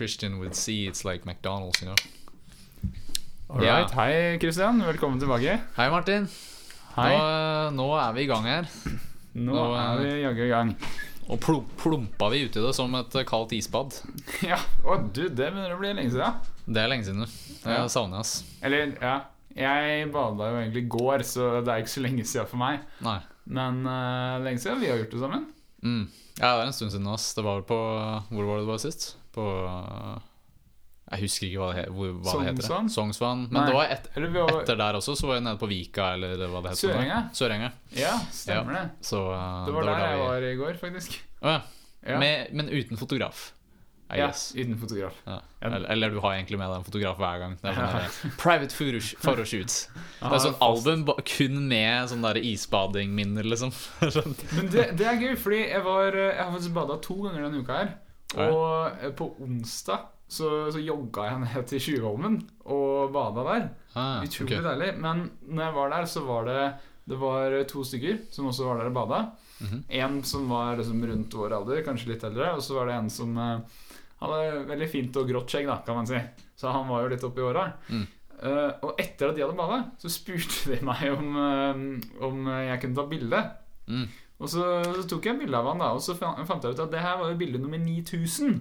Christian would see, it's like McDonald's, you know. Alright, Hei, Christian. Velkommen tilbake. Hei, Martin. Hei. Nå, nå er vi i gang her. Nå nå, er vi jaggu i gang. Og plum plumpa vi uti det som et eh, kaldt isbad. Ja, Å du, det begynner å bli lenge siden. Det er lenge siden, du. Det Ja. savner jeg, ass. Eller, ja. Jeg bada jo egentlig i går, så det er ikke så lenge siden for meg. Nei. Men uh, lenge siden vi har gjort det sammen. Mm. Ja, det er en stund siden, ass. Det var vel på Hvor var det det var sist? På Jeg husker ikke hva det, hvor, hva det heter. Sognsvann? Sånn Men Nei. det var et, Eller vi var etter der også, så var jeg nede på Vika, eller hva det heter. Sørenga? Ja, stemmer det. Så uh, Det var der da jeg var i går, faktisk. Oh, ja. Ja, Med, men uten fotograf. Ja uten fotograf. Eller, eller du har egentlig med deg en fotograf hver gang. Det er sånn Private photos- photoshoots. Det er sånn album kun med sånn isbadingminner, liksom. Men det, det er gøy, fordi jeg, var, jeg har faktisk bada to ganger denne uka her. Og eh, på onsdag så, så jogga jeg ned til Tjuvholmen og bada der. Ah, Utrolig okay. deilig. Men når jeg var der, så var det Det var to stykker som også var der og bada. Mhm. En som var liksom rundt vår alder, kanskje litt eldre. Og så var det en som uh, hadde veldig fint og grått skjegg, da, kan man si. Så han var jo litt oppi åra. Mm. Uh, og etter at de hadde bada, så spurte de meg om, eh, om jeg kunne ta bilde. Mm. Og så, så tok jeg bilde av han, da og så fant jeg ut at det her var jo bilde nummer 9000.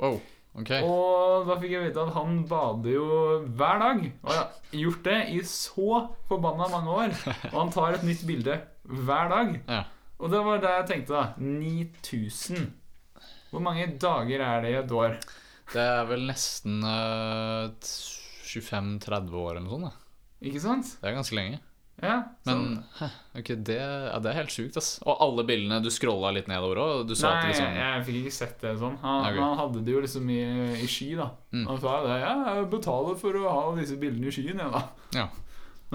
Wow, ok. Og da fikk jeg vite at han bader jo hver dag. Og har gjort det i så forbanna mange år. Og han tar et nytt bilde hver dag. Ja. Og det var det jeg tenkte, da. 9000. Hvor mange dager er det i et år? Det er vel nesten uh, 25-30 år eller noe sånt. Da. Ikke sant? Det er ganske lenge. Ja, Men sånn. okay, det, ja, det er helt sjukt, ass. Og alle bildene du scrolla litt nedover òg. Nei, liksom jeg, jeg fikk ikke sett det sånn. Han, okay. han hadde det jo liksom i, i sky, da. Mm. Han sa det. Ja, jeg betaler for å ha disse bildene i skyen, jeg, da. Ja.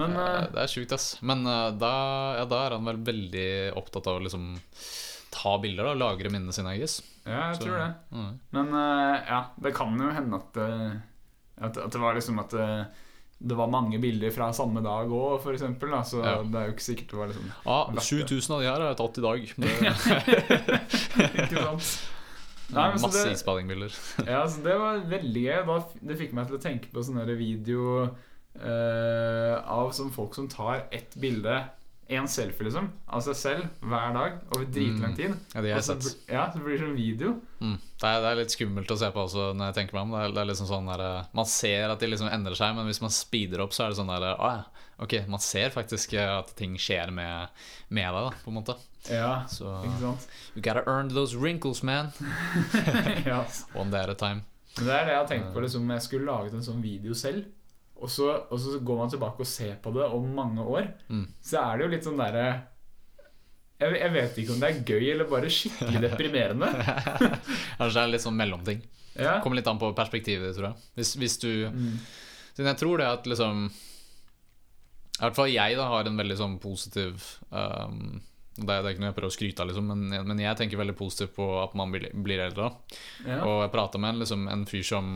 Men ja, eh, Det er sjukt, ass. Men eh, da, ja, da er han vel veldig opptatt av å liksom ta bilder da, og lagre minnene sine, guess. ja, jeg Så- tror det. Mm. Men eh, ja, det kan jo hende at, at, at det var liksom at det var mange bilder fra samme dag òg, eksempel. Da, så Ja. det er jo ikke sikkert det var liksom Ah, 7000 av de her har jeg tatt i dag. Ikke sant? Nei, masse det, isbadingbilder. ja, så det var veldig gøy. Det fikk meg til å tenke på sånne video eh, av som folk som tar ett bilde, én selfie, liksom, av seg selv hver dag over dritlang Mm. tid. Ja, det har jeg sett. ja, så blir det sånn video. Mm. Det, er, det er litt skummelt å se på også når jeg tenker meg om. Det er, det er liksom sånn der, eh, Man ser at de liksom endrer seg, men hvis man speeder opp, så er det sånn der Å ja, ok, man ser faktisk eh, at ting skjer med, med deg, da, på en måte. Ja, Så ikke sant? You gotta earn those wrinkles, man. ja. One day at a time. Men det er det jeg har tenkt på liksom, Jeg skulle laget en sånn video selv og så, og så går man tilbake og ser på det om mange år Mm. Så er det jo litt sånn derre jeg, jeg vet ikke om det er gøy eller bare skikkelig deprimerende Kanskje det er litt sånn mellomting. Ja, Kommer litt an på perspektivet, tror jeg. Hvis, hvis du mm. Jeg tror det at liksom I hvert fall jeg da har en veldig sånn positiv um, det, er, det er ikke noe jeg prøver å skryte av, liksom, men, men jeg tenker veldig positivt på at man blir, blir eldre. ja. Og jeg prata med en, liksom, en fyr som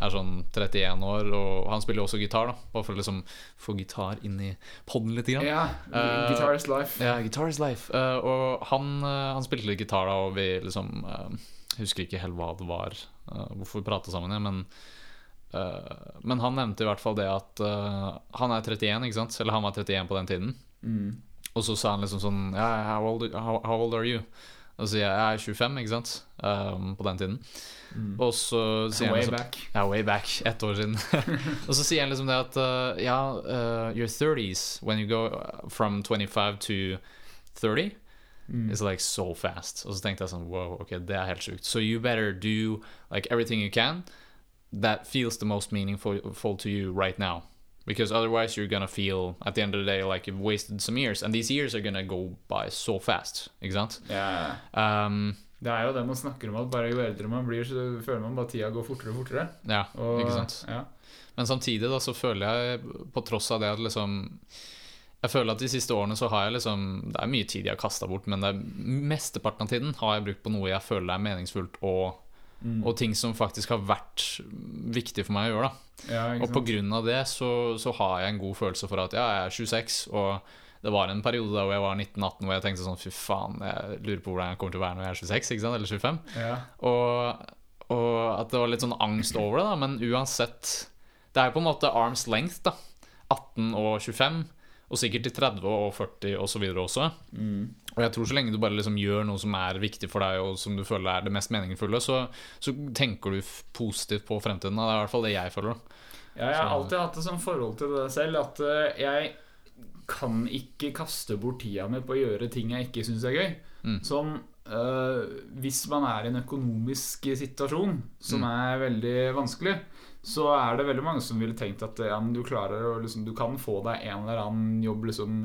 er sånn 31 år, og han spiller også gitar. da Bare for å liksom få gitar inn i poden litt. Grann. ja Eh, Guitar is life Ja, Guitar is life. uh, og han, uh, han spilte litt gitar da, og vi liksom Husker ikke helt hva det var, hvorfor vi prata sammen, ja, men Men han nevnte i hvert fall det at han er 31, ikke sant? Eller han var 31 på den tiden. mm. Og så sa han liksom sånn ja, how, old, how, how old are you? Og så sier jeg jeg er 25, ikke sant? Um, på den tiden. Mm. Og så sier han Way liksom back ja, way back, ett år siden. og så sier han liksom det at uh, Ja, uh, your 30s, when you go uh, from 25 to 30, mm. is like so fast. Og så tenkte jeg sånn Wow, ok, det er helt sjukt. So you better do like everything you can that feels the most meaningful to you right now. Because otherwise you're gonna feel at the end of the day like you've wasted some years. And these years are gonna go by so fast. Ikke sant? yeah. Um, Det er jo det man snakker om, at bare jo eldre man blir, så føler man bare tida går fortere og fortere. ja, Og, ikke sant? Ja. Men samtidig da så føler jeg, på tross av det at liksom Jeg føler at de siste årene så har jeg liksom Det er mye tid jeg har kasta bort, men det er, mesteparten av tiden har jeg brukt på noe jeg føler er meningsfullt, og, Mm. og ting som faktisk har vært viktig for meg å gjøre. da ja, Og av det så, så har jeg en god følelse for at ja, jeg er 26, og det var en periode da hvor jeg var 19-18 hvor jeg tenkte sånn fy faen, jeg lurer på hvordan jeg kommer til å være når jeg er 26, ikke sant? eller 25. Ja. Og, og at det var litt sånn angst over det, da. Men uansett Det er jo på en måte arms length, da. 18 og 25. Og sikkert til 30 og 40 og så videre også. Og jeg tror så lenge du bare liksom gjør noe som er viktig for deg, og som du føler er det mest meningsfulle, så, så tenker du positivt på fremtiden. Det er i hvert fall det jeg føler. Ja, jeg har alltid hatt det som forhold til det selv at eh, jeg kan ikke kaste bort tida mi på å gjøre ting jeg ikke syns er gøy. Mm. Som eh, Hvis man er i en økonomisk situasjon som Mm. er veldig vanskelig, så er det veldig mange som ville tenkt at ja, men du klarer liksom, Du kan få deg en eller annen jobb liksom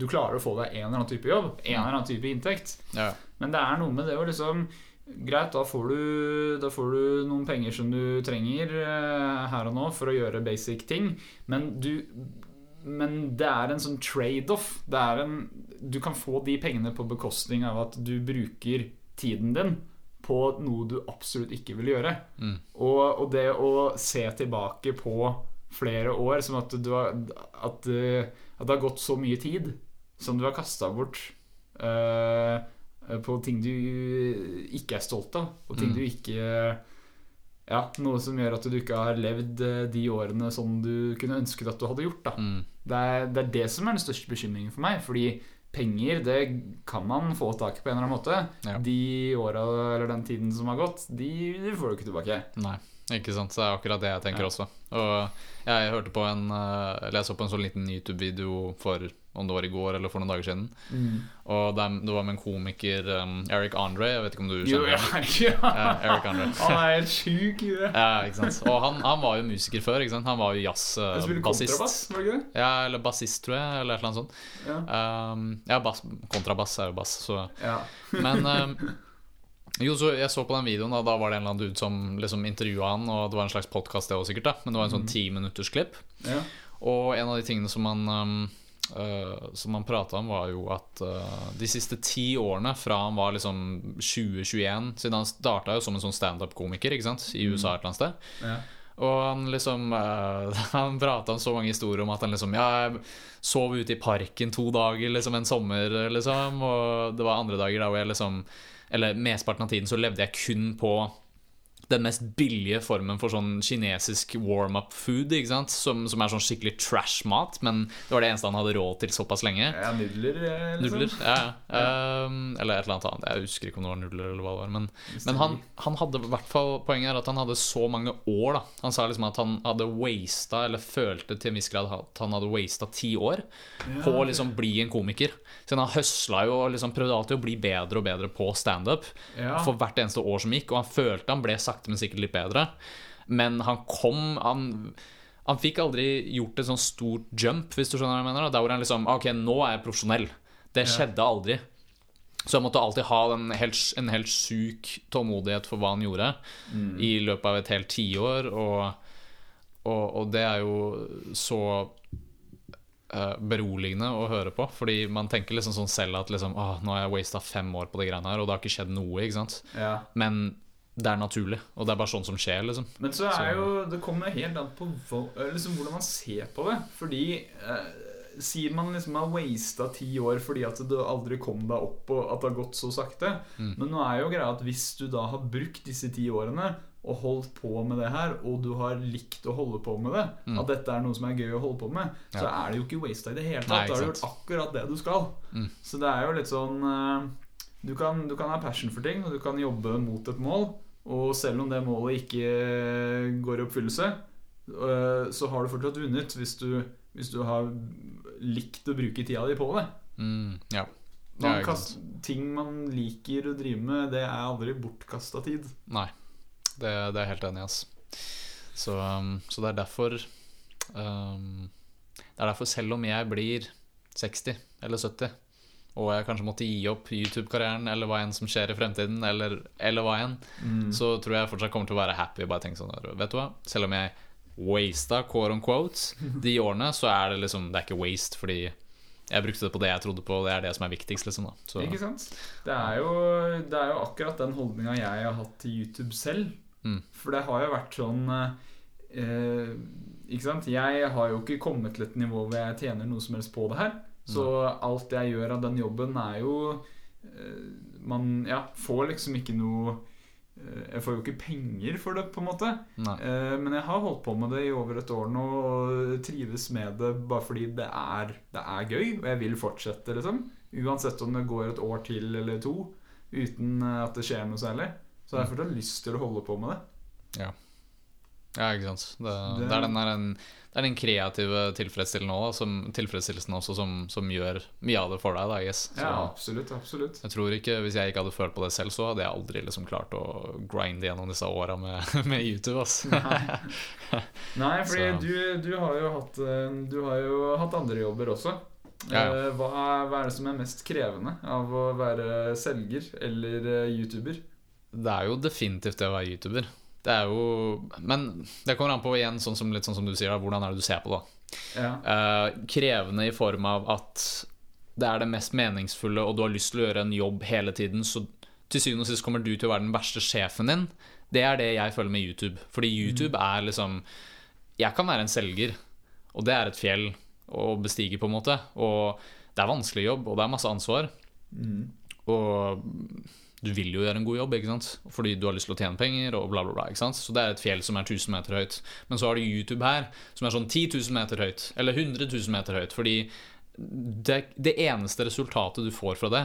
Du klarer å få deg en eller annen type jobb. En eller annen type inntekt. Ja. Men det er noe med det å liksom Greit, da får, du, da får du noen penger som du trenger eh, her og nå for å gjøre basic ting. Men du Men det er en sånn trade-off. Det en Du kan få de pengene på bekostning av at du bruker tiden din på noe du absolutt ikke vil gjøre. Mm. Og, og det å se tilbake på flere år som at du har At, eh, at det har gått så mye tid som du har kasta bort uh, på ting du ikke er stolt av, og ting Mm. du ikke Ja, noe som gjør at du ikke har levd eh, de årene som du kunne ønsket at du hadde gjort. Mm. det er, det er det som er den største bekymringen for meg. Fordi penger det kan man få tak i på en eller annen måte. Ja. De åra eller den tiden som har gått, de, får du ikke tilbake. Nei, ikke sant. Det er akkurat det jeg tenker Ja. også. Og jeg hørte på en eh, Eller jeg så på en sånn liten YouTube-video for om det var i går eller for noen dager siden. Og det, det var med en komiker, um, Eric Andre. Jeg vet ikke om du kjenner ham? ja. Ja, Eric Andre. Han er helt sjuk i det. Ja, ikke sant. Og han, han var jo musiker før. ikke sant? Han var jo jazzbassist. ikke det? ja, eller bassist, tror jeg. Eller et eller annet sånt. Ja. Um, ja, bass, kontrabass er jo bass, så ja. Men um, jo, så jeg så på den videoen, da, da var det en eller annen dude som liksom intervjua han, og det var en slags podkast, det òg, sikkert, da. Men det var en sånn ti minutters klipp. ja. Og en av de tingene som han um, uh, Som han prata om, var jo at uh, de siste ti årene, fra han var liksom 2021 Siden han starta jo som en sånn standup-komiker ikke sant? i USA et eller annet sted. ja. Og han liksom uh, Han prata om så mange historier om at han liksom Ja, jeg sov ute i parken to dager liksom en sommer, liksom. Og det var andre dager da hvor jeg liksom Eller mesteparten av tiden så levde jeg kun på den mest billige formen for sånn kinesisk warm-up-food, ikke sant? Som, som er sånn skikkelig trash-mat, men det var det eneste han hadde råd til såpass lenge. ja nudler, eh, liksom. Nudler, ja, ja. Um, eller et eller annet annet. Jeg husker ikke om det var nudler eller hva det var. Men, men han, han hadde i hvert fall poenget er at han hadde så mange år. da Han sa liksom at han hadde wasta, eller følte til en viss grad at han hadde wasta ti år på å liksom bli en komiker. Så han høsla jo og liksom prøvde alltid å bli bedre og bedre på standup Ja. for hvert eneste år som gikk, og han følte han ble sakte, men sikkert litt bedre. Men han kom Han, han fikk aldri gjort et sånn stort jump, hvis du skjønner hva jeg mener. Der hvor han liksom Ok, nå er jeg profesjonell. Det skjedde aldri. Så han måtte alltid ha en helt, en helt sjuk tålmodighet for hva han gjorde i løpet av et helt tiår. Og, og, og det er jo så uh, beroligende å høre på. Fordi man tenker liksom sånn selv at liksom, nå har jeg wasta fem år på de greiene her, og det har ikke skjedd noe. ikke sant? ja. Men det er naturlig, og det er bare sånn som skjer. liksom Men så Så- er jo Det kommer helt an på hva, liksom, hvordan man ser på det. Fordi eh, Sier man liksom har wasta ti år fordi at du aldri kom deg opp, og at det har gått så sakte. Mm. Men nå er jo greia at hvis du da har brukt disse ti årene og holdt på med det her, og du har likt å holde på med det, Mm. at dette er noe som er gøy å holde på med, så Ja. er det jo ikke wasta i det hele Nei, tatt. Da har du gjort akkurat det du skal. Mm. Så det er jo litt sånn eh, du kan, du kan ha passion for ting, og du kan jobbe mot et mål. Og selv om det målet ikke går i oppfyllelse, øh, så har du fortsatt vunnet hvis du, hvis du har likt å bruke tida di på det. Mm, ja. Man kast, ting man liker å drive med, det er aldri bortkasta tid. Nei. Det, det er jeg helt enig i. Så, um, så det er derfor um, Det er derfor, selv om jeg blir 60 eller 70, og jeg kanskje måtte gi opp YouTube-karrieren eller hva enn som skjer i fremtiden, eller, eller hva enn, så tror jeg fortsatt kommer til å være happy. Bare tenke sånn Vet du hva? Selv om jeg wasta quote on de årene, så er det liksom Det er ikke waste, fordi jeg brukte det på det jeg trodde på, og det er det som er viktigst, liksom. så, Ikke sant? Det er jo, det er jo akkurat den holdninga jeg har hatt til YouTube selv. Mm. For det har jo vært sånn eh, Ikke sant? Jeg har jo ikke kommet til et nivå hvor jeg tjener noe som helst på det her. Så alt jeg gjør av den jobben, er jo eh, Man ja, får liksom ikke noe eh, Jeg får jo ikke penger for det, på en måte. Nei. Eh, Men jeg har holdt på med det i over et år nå og trives med det bare fordi det er, det er gøy, og jeg vil fortsette, liksom. Uansett om det går et år til eller to uten at det skjer noe særlig. Så jeg har fortsatt lyst til å holde på med det. Ja, ikke sant. Det, Det- det, er den, der, den, det er den kreative tilfredsstillelsen også, som, tilfredsstillelsen også som, som gjør mye av det for deg. Da, yes. Så Ja, absolutt. absolutt jeg tror ikke, Hvis jeg ikke hadde følt på det selv, så hadde jeg aldri liksom klart å grinde gjennom disse åra med, med YouTube. ass. Nei, fordi du, du har hatt eh, Du har jo hatt andre jobber også. Ja, ja. Eh, Hva, hva er det som er mest krevende av å være selger eller eh, YouTuber? Det er jo definitivt det å være YouTuber. Det er jo Men det kommer an på igjen, sånn som, litt sånn som du sier, da, hvordan er det du ser på det. Ja. Uh, krevende i form av at det er det mest meningsfulle, og du har lyst til å gjøre en jobb hele tiden, så til syvende og sist kommer du til å være den verste sjefen din. Det er det jeg føler med YouTube. Fordi YouTube er liksom Jeg kan være en selger, og det er et fjell å bestige, på en måte. Og det er vanskelig jobb, og det er masse ansvar. Mm. Og du vil jo gjøre en god jobb, ikke sant? fordi du har lyst til å tjene penger. og bla bla bla, ikke sant? Så det er et fjell som er 1000 meter høyt. Men så har du YouTube her, som er sånn 10 000 meter høyt. Eller 100 000 meter høyt. Fordi det, det eneste resultatet du får fra det,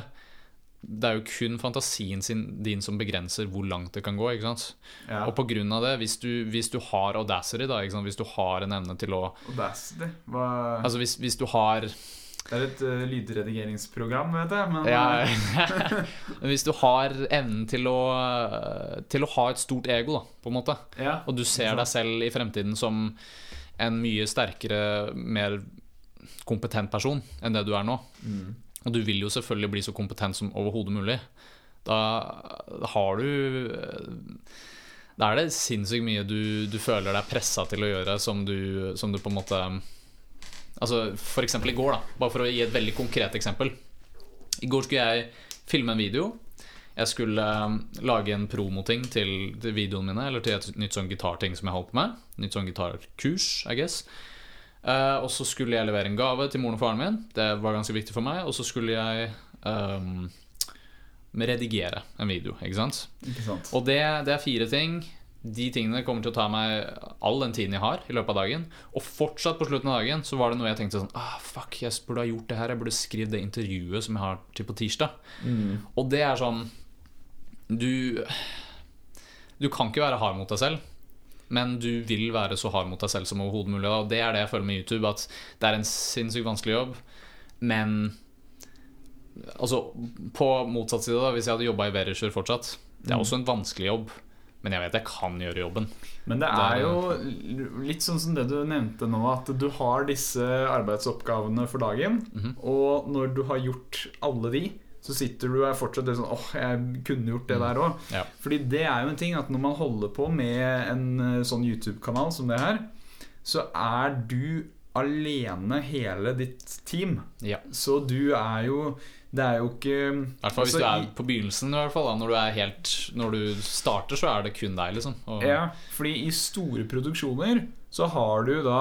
det er jo kun fantasien sin, din som begrenser hvor langt det kan gå. ikke sant? ja. Og på grunn av det, hvis du, hvis du har audacity, da, ikke sant? hvis du har en evne til å Audacity? Hva Altså hvis, hvis du har Det er et uh, lydredigeringsprogram, vet jeg. Men Ja, eh, hvis du har evnen til å, til å ha et stort ego, da, på en måte, ja. og du ser deg selv i fremtiden som en mye sterkere, mer kompetent person enn det du er nå, Mm. og du vil jo selvfølgelig bli så kompetent som overhodet mulig, da har du Da er det sinnssykt mye du, du føler deg pressa til å gjøre som du, som du på en måte Altså eksempel i går, da. Bare for å gi et veldig konkret eksempel. I går skulle jeg filme en video. Jeg skulle um, lage en promoting til, til videoene mine, eller til et nytt sånn gitarting som jeg holdt på med. Nytt sånn gitarkurs, I guess. Eh, og så skulle jeg levere en gave til moren og faren min. Det var ganske viktig for meg. Og så skulle jeg um, redigere en video, ikke sant. Ikke sant? Og det, det er fire ting. De tingene kommer til å ta meg all den tiden jeg har i løpet av dagen. Og fortsatt på slutten av dagen så var det noe jeg tenkte sånn ah, Fuck, jeg burde ha gjort det her. Jeg burde skrevet det intervjuet som jeg har til på tirsdag. Mm. Og det er sånn Du Du kan ikke være hard mot deg selv. Men du vil være så hard mot deg selv som overhodet mulig. Og det er det jeg føler med YouTube. At det er en sinnssykt vanskelig jobb. Men Altså, på motsatt side, da hvis jeg hadde jobba i Verisher fortsatt Det er Mm. også en vanskelig jobb. Men jeg vet jeg kan gjøre jobben. Men det er jo litt sånn som det du nevnte nå, at du har disse arbeidsoppgavene for dagen. Mhm. Og når du har gjort alle de, så sitter du og er fortsatt litt sånn åh, jeg kunne gjort det der òg. Ja. Fordi det er jo en ting at når man holder på med en eh, sånn YouTube-kanal som det her, så er du alene hele ditt team. Ja. Så du er jo Det er jo ikke I hvert fall hvis altså, du er på begynnelsen. I hvert fall, da. Når du er helt Når du starter, så er det kun deg, liksom. Og, Ja, fordi i store produksjoner så har du da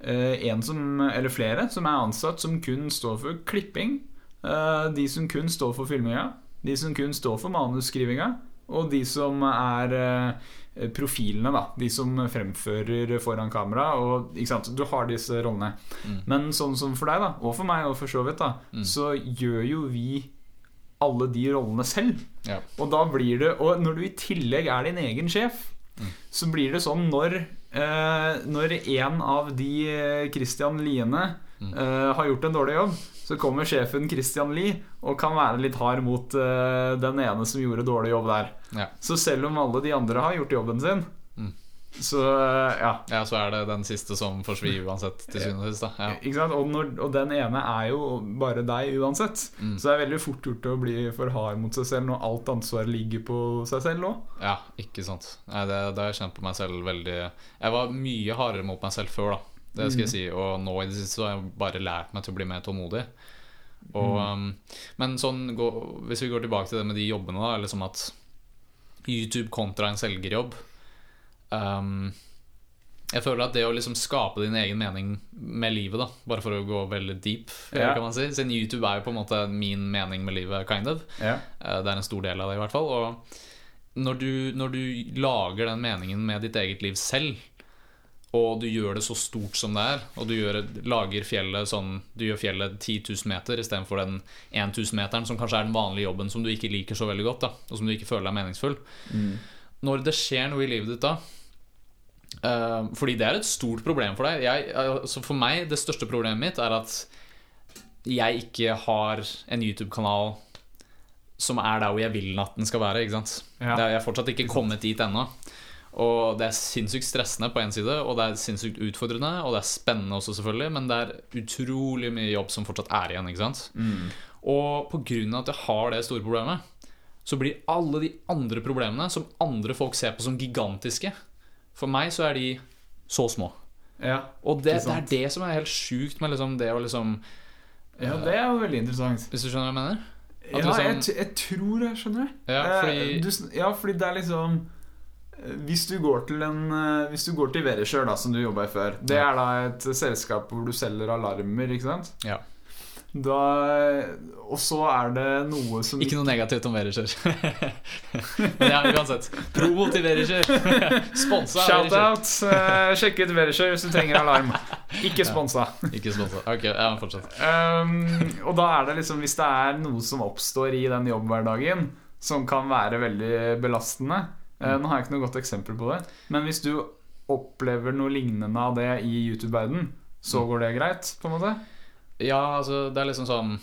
eh, en som, eller flere som er ansatt som kun står for klipping. Eh, de som kun står for filminga. De som kun står for manusskrivinga. Og de som er eh, profilene, da. De som fremfører foran kamera. Og? Du har disse rollene. Mm. Men sånn som for deg, da, og for meg, og for så vidt, da, Mm. så gjør jo vi alle de rollene selv. Ja. Og da blir det Og når du i tillegg er din egen sjef, Mm. så blir det sånn når eh, Når en av de eh, Christian Liene Eh, har gjort en dårlig jobb, så kommer sjefen Christian Lie og kan være litt hard mot uh, den ene som gjorde dårlig jobb der. Ja. Så selv om alle de andre har gjort jobben sin, Mm. så uh, ja. ja, så er det den siste som får svi uansett, til syvende og sist. Ja. Ikke sant? Og, når, og den ene er jo bare deg uansett. Mm. Så det er veldig fort gjort å bli for hard mot seg selv når alt ansvaret ligger på seg selv òg. Ja, ikke sant. Nei, det, det har jeg kjent på meg selv veldig Jeg var mye hardere mot meg selv før, da. Det skal jeg si. Og nå i det siste så har jeg bare lært meg til å bli mer tålmodig. Og, mm. men sånn, gå, hvis vi går tilbake til det med de jobbene, da, eller som at YouTube kontra en selgerjobb um, Jeg føler at det å liksom skape din egen mening med livet, da bare for å gå veldig deep, Ja. kan man si Siden YouTube er jo på en måte min mening med livet, kind of. Ja. Eh, Det er en stor del av det, i hvert fall. Og når du, når du lager den meningen med ditt eget liv selv, og du gjør det så stort som det er, og du gjør, lager fjellet sånn Du gjør fjellet 10 000 meter istedenfor den 1000 meteren som kanskje er den vanlige jobben som du ikke liker så veldig godt, da, og som du ikke føler er meningsfull. Når det skjer noe i livet ditt da uh, Fordi det er et stort problem for deg. Jeg, altså for meg, det største problemet mitt er at jeg ikke har en YouTube-kanal som er der hvor jeg vil at den skal være. Ja. Jeg har fortsatt ikke kommet dit ennå. Og det er sinnssykt stressende på én side, og det er sinnssykt utfordrende, og det er spennende også, selvfølgelig, men det er utrolig mye jobb som fortsatt er igjen. ikke sant? Og på grunn av at jeg har det store problemet, så blir alle de andre problemene som andre folk ser på som gigantiske, for meg så er de så små. Ja. Og det, det er det som er helt sjukt med liksom det å liksom ja, det er jo veldig interessant. Hvis du skjønner hva jeg mener? At Ja, liksom- jeg, jeg tror jeg skjønner. Ja, Eh, fordi- du, ja, fordi det er liksom eh, Hvis du går til en eh, Hvis du går til Verisure, da, som du jobba i før Det er da et selskap hvor du selger alarmer, ikke sant? Ja. Da, og så er det noe som Ikke noe negativt om Verisher. Men ja, uansett. Promo til Verisher. Sponsa av. Shout-out! eh, sjekk ut Verisure hvis du trenger alarm. Ikke sponsa. Ikke sponsa. Ok, ja, fortsett. Um, og da er det liksom Hvis det er noe som oppstår i den jobbhverdagen som kan være veldig belastende Nå har jeg ikke noe godt eksempel på det, men hvis du opplever noe lignende av det i YouTube-verden, så Mm. går det greit, på en måte? Ja, altså, det er liksom sånn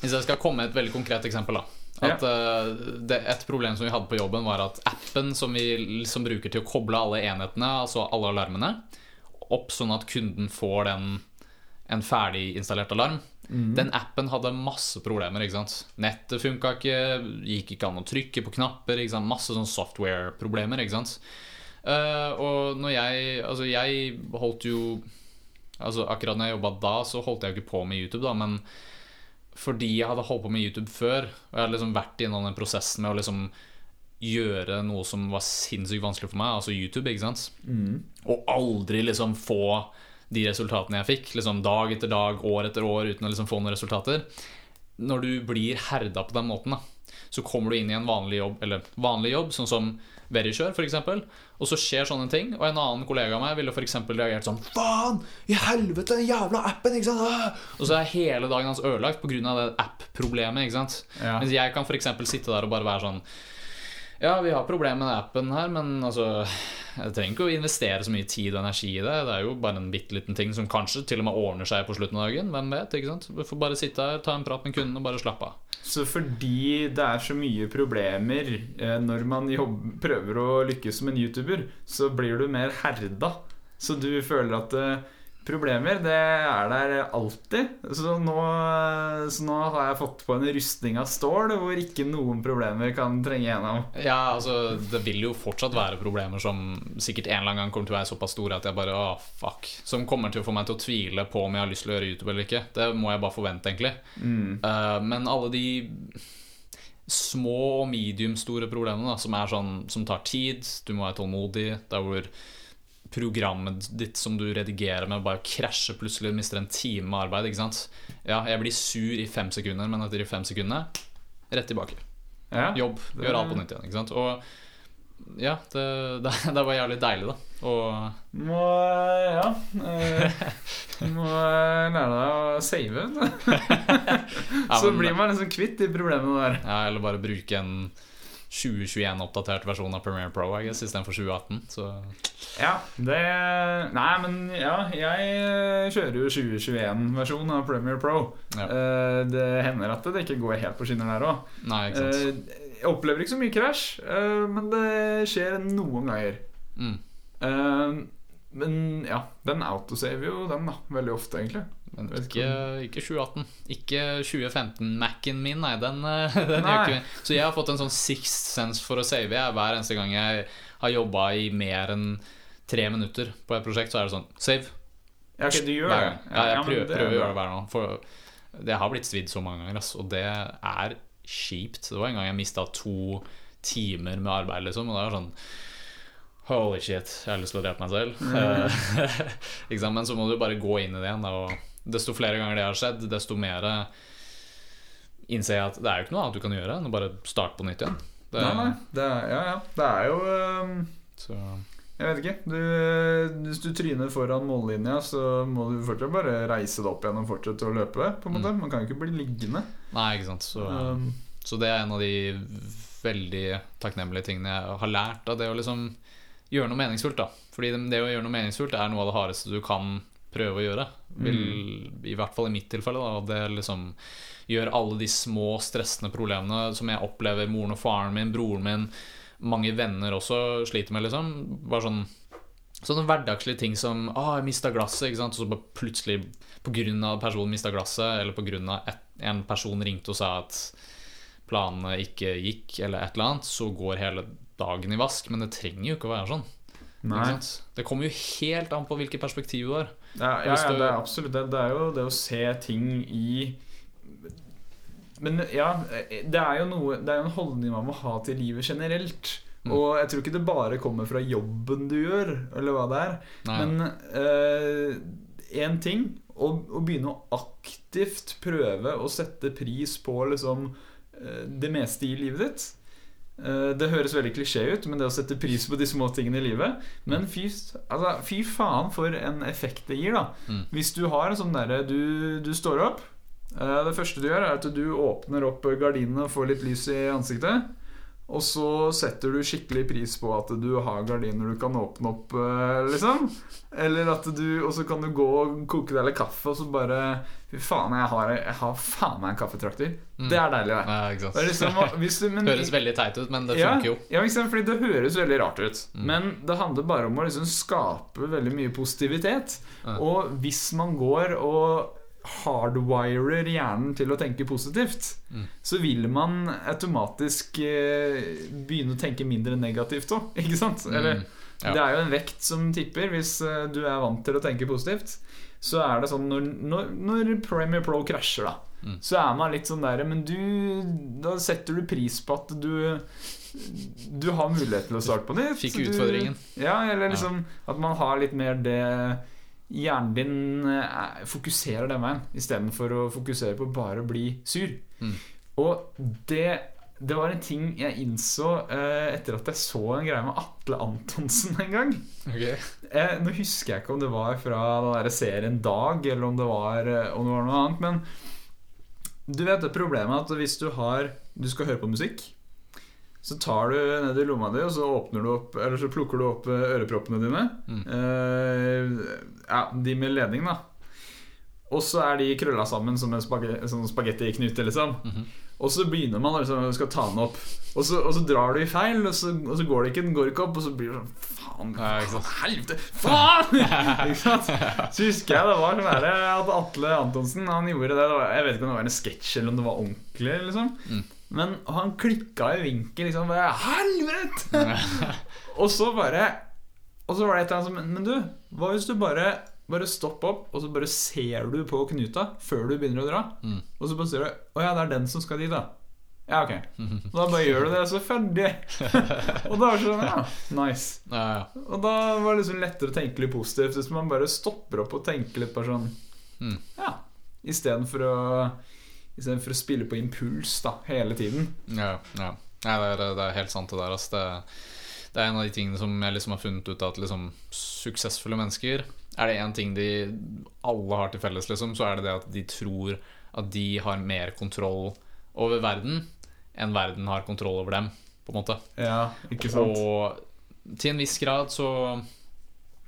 Hvis jeg skal komme med et veldig konkret eksempel, da. At uh, det, Et problem som vi hadde på jobben, var at appen som vi liksom bruker til å koble alle enhetene, altså alle alarmene, opp sånn at kunden får den en ferdig installert alarm. Den appen hadde masse problemer. ikke sant? Nettet funka ikke, gikk ikke an å trykke på knapper. ikke sant? Masse sånn software-problemer. ikke sant? Uh, og når jeg Altså, jeg holdt jo Altså Akkurat når jeg jobba da, så holdt jeg jo ikke på med YouTube, da, men fordi jeg hadde holdt på med YouTube før, og jeg hadde liksom vært innom den prosessen med å liksom gjøre noe som var sinnssykt vanskelig for meg, altså YouTube, ikke sant, og aldri liksom få de resultatene jeg fikk, liksom dag etter dag, år etter år, uten å liksom få noen resultater Når du blir herda på den måten, da, så kommer du inn i en vanlig jobb, eller vanlig jobb, sånn som Verisure, f.eks., og så skjer sånne ting, og en annen kollega av meg ville f.eks. reagert sånn Faen! I helvete, den jævla appen! ikke sant? Ah!» Og så er hele dagen hans ødelagt pga. det app-problemet. ikke sant? Ja. Mens jeg kan f.eks. sitte der og bare være sånn Ja, vi har problemer med appen her, men altså Jeg trenger ikke å investere så mye tid og energi i det. Det er jo bare en bitte liten ting som kanskje til og med ordner seg på slutten av dagen. Hvem vet? ikke sant? Vi får bare sitte her, ta en prat med kunden og bare slappe av. Så fordi det er så mye problemer eh, når man jobber, prøver å lykkes som en YouTuber, så blir du mer herda. Så du føler at eh, problemer, det er der alltid. Så nå, så nå har jeg fått på en rustning av stål hvor ikke noen problemer kan trenge gjennom. Ja, altså Det vil jo fortsatt være problemer som sikkert en eller annen gang kommer til å være såpass store at jeg bare åh, fuck. Som kommer til å få meg til å tvile på om jeg har lyst til å gjøre YouTube eller ikke. Det må jeg bare forvente, egentlig. Eh, men alle de små og mediumstore problemene da, som er sånn Som tar tid, du må være tålmodig, der hvor programmet ditt som du redigerer med, bare krasjer plutselig, mister en time med arbeid. Ikke sant? Ja, jeg blir sur i fem sekunder, men etter de fem sekundene rett tilbake. Ja. Jobb. det- Gjør alt på nytt igjen. Ikke sant? Og ja, det, det, det var jævlig deilig, da. Og Må Ja. Eh, må lære deg å save. Ja, så men- blir man liksom kvitt de problemene der. ja, Eller bare bruke en 2021-oppdatert versjon av Premiere Pro I guess, istedenfor 2018. Så Ja, det Nei, men ja, jeg eh, kjører jo 2021-versjon av Premiere Pro. Ja. Eh, Det hender at det ikke går helt på skinner der òg. sant. Jeg opplever ikke så mye krasj, eh, men det skjer noen ganger. Mm. Men ja, den autosaver jo den, da. Veldig ofte, egentlig. Men Vet ikke, ikke 2018. Ikke 2015-Mac-en min, nei. Den, den Nei. ikke Så jeg har fått en sånn sixth sense for å save jeg, hver eneste gang jeg har jobba i mer enn tre minutter på et prosjekt, så er det sånn Save. Ja, okay, du gjør Hver gang. Ja, jeg men prøver, det prøver å gjøre det hver gang. For det har blitt svidd så mange ganger, ass, og det er kjipt. Det var en gang jeg mista to timer med arbeid, liksom, og det var sånn Holy shit, jeg har lyst til å drepe meg selv. Eh, sant? Men så må du bare gå inn i det igjen. Og desto flere ganger det har skjedd, desto mer innser jeg at det er jo ikke noe annet du kan gjøre enn å bare starte på nytt igjen. Det, Nei, nei. Det er, ja, ja. Det er jo um, Så, Jeg vet ikke. Du, hvis du tryner foran mållinja, så må du fortsatt bare reise deg opp igjen og fortsette å løpe. På en måte Mm. Man kan jo ikke bli liggende. nei, ikke sant. Så, Um, så det er en av de veldig takknemlige tingene jeg har lært av det å liksom gjøre noe meningsfullt. da Fordi det, å gjøre noe meningsfullt er noe av det hardeste du kan prøve å gjøre. Vil, I hvert fall i mitt tilfelle. Da og Det liksom gjør alle de små stressende problemene som jeg opplever moren og faren min, broren min, mange venner også sliter med, liksom. Bare sånn Sånne hverdagslige ting som ah, 'Jeg mista glasset', ikke sant? og så bare plutselig pga. personen mista glasset, eller pga. en person ringte og sa at planene ikke gikk, eller et eller annet, så går hele dagen i vask. Men det trenger jo ikke å være sånn. Det kommer jo helt an på hvilket perspektiv du har. Ja, ja, ja, det er absolutt det. Det er jo det å se ting i Men ja, det er jo noe Det er jo en holdning man må ha til livet generelt. Mm. Og jeg tror ikke det bare kommer fra jobben du gjør, eller hva det er. Nei. Men én ting å, å begynne å aktivt prøve å sette pris på liksom eh, det meste i livet ditt. Eh, Det høres veldig klisjé ut, men det å sette pris på de små tingene i livet Men fy, altså, fy faen for en effekt det gir, da. Mm. Hvis du har en sånn derre du, du står opp. eh, Det første du gjør, er at du åpner opp gardinene og får litt lys i ansiktet. Og så setter du skikkelig pris på at du har gardiner du kan åpne opp, eh, liksom. Eller at du Og så kan du gå og koke deg litt kaffe, og så bare Fy faen, jeg har, jeg har faen meg en kaffetrakter. Mm. Det er deilig, det. Ja, det liksom, du, men, Høres veldig teit ut, men det ja, funker jo. Ja, ikke? Fordi det høres veldig rart ut. Mm. Men det handler bare om å liksom skape veldig mye positivitet. Ja. Og hvis man går og hardwirer hjernen til å tenke positivt, Mm. så vil man automatisk eh, begynne å tenke mindre negativt òg, ikke sant? Eller, Mm. Ja. Det er jo en vekt som tipper. Hvis eh, du er vant til å tenke positivt, så er det sånn når, når, når Premier Pro krasjer, da, Mm. så er man litt sånn der Men du Da setter du pris på at du Du har mulighet til å starte på nytt. Fikk Du- utfordringen. Ja, eller liksom at man har litt mer det Hjernen din eh, fokuserer den veien istedenfor å fokusere på bare å bli sur. Mm. Og det, det var en ting jeg innså eh, etter at jeg så en greie med Atle Antonsen en gang. Okay. Eh, nå husker jeg ikke om det var fra den der serien Dag, eller om det var, eh, om det var noe annet. Men du vet det problemet at hvis du har Du skal høre på musikk, så tar du ned i lomma di, og så åpner du opp Eller så plukker du opp eh, øreproppene dine. Mm. Eh, ja, de med ledning, da. Og så er de krølla sammen som en spage spagettiknute, liksom. Mhm. Og så begynner man liksom skal ta den opp, og så, og så drar du i feil, og så, og så går det ikke, den går ikke opp, og så blir du sånn Faen, sant. helvete, faen! ikke sant? Så husker jeg det var sånn at Atle Antonsen Han gjorde det, det var, Jeg vet ikke om det var en sketsj eller om det var ordentlig, liksom. Mm. Men han klikka i vinkel, liksom. Bare, Helvete! Og så bare Og så var det et eller annet som Men du, hva hvis du bare Bare stopp opp, og så bare ser du på knuta før du begynner å dra. Mm. Og så bare ser du Å ja, det er den som skal dit, da. Ja, ok. Og da bare gjør du det, og så ferdig. og da var det sånn Ja, nice. Ja, ja. Og da var det liksom lettere å tenke litt positivt hvis man bare stopper opp og tenker litt bare sånn Mm. Ja. Istedenfor å Istedenfor å spille på impuls da hele tiden. Ja, ja. ja det, er, det er helt sant det der. Altså, Det, det er en av de tingene som jeg liksom har funnet ut av at liksom, suksessfulle mennesker Er det én ting de alle har til felles, liksom, så er det det at de tror at de har mer kontroll over verden enn verden har kontroll over dem, på en måte. Ja, ikke sant? Og til en viss grad så,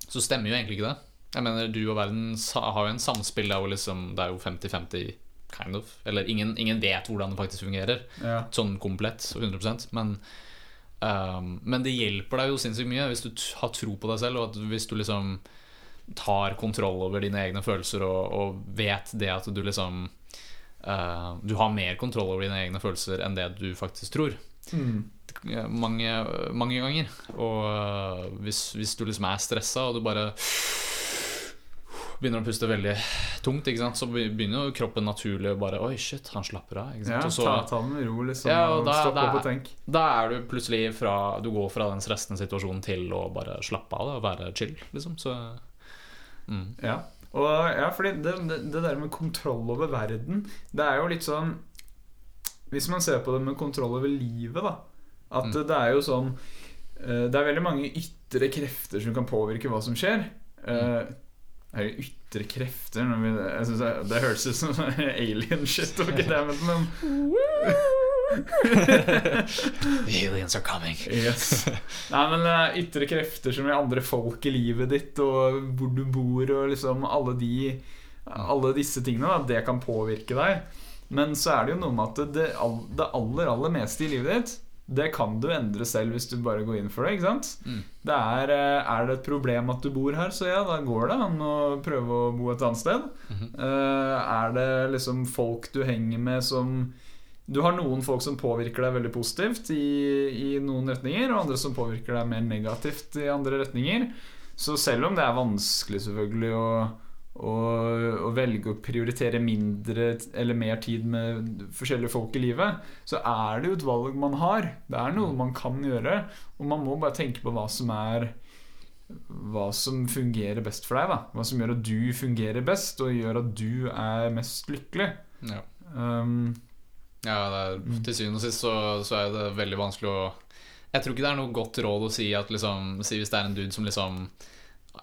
så stemmer jo egentlig ikke det. Jeg mener, du og verden har jo en samspill der hvor liksom, det er jo 50-50, kind of. Eller ingen, ingen vet hvordan det faktisk fungerer Ja. sånn komplett 100% men, um, men det hjelper deg jo sinnssykt mye hvis du har tro på deg selv, og hvis du liksom tar kontroll over dine egne følelser og, og vet det at du liksom uh, Du har mer kontroll over dine egne følelser enn det du faktisk tror. Mm. Mange, mange ganger. Og eh, hvis, hvis du liksom er stressa, og du bare begynner å puste veldig tungt, så begynner jo kroppen naturlig å bare Oi, shit, han slapper av. Ja, Og så- ta, ta det med ro, liksom. Ja, og da- stopp opp og tenk. Da er du plutselig fra Du går fra den stressende situasjonen til å bare slappe av da, og være chill, liksom. Så mm. Ja. Og ja, fordi det, det, det der med kontroll over verden Det er jo litt sånn Hvis man ser på det med kontroll over livet, da At Mm. det er jo sånn eh, Det er veldig mange ytre krefter som kan påvirke hva som skjer. Eh, det ytre krefter jeg synes det, det høres ut som alien shit. Okay, men, aliens are coming. Yes. Nei, men eh, ytre krefter som i andre folk i livet ditt, og hvor du bor, og liksom alle de Alle disse tingene, da, det kan påvirke deg. Men så er det jo noe med at det, det aller, aller meste i livet ditt det kan du endre selv hvis du bare går inn for det. Mm. Det er, eh, er det et problem at du bor her, så ja, da går det an å prøve å bo et annet sted. Mhm. Eh, er det liksom folk du henger med som Du har noen folk som påvirker deg veldig positivt i, i noen retninger, og andre som påvirker deg mer negativt i andre retninger. Så selv om det er vanskelig selvfølgelig å, å, å velge å prioritere mindre eller mer tid med forskjellige folk i livet, så er det jo et valg man har. Det er noe man kan gjøre, og man må bare tenke på hva som er hva som fungerer best for deg. da Hva som gjør at du fungerer best, og gjør at du er mest lykkelig. Ja. Um, Ja, det er, til syvende og sist så, så er det veldig vanskelig å Jeg tror ikke det er noe godt råd å si at liksom Si hvis det er en dude som liksom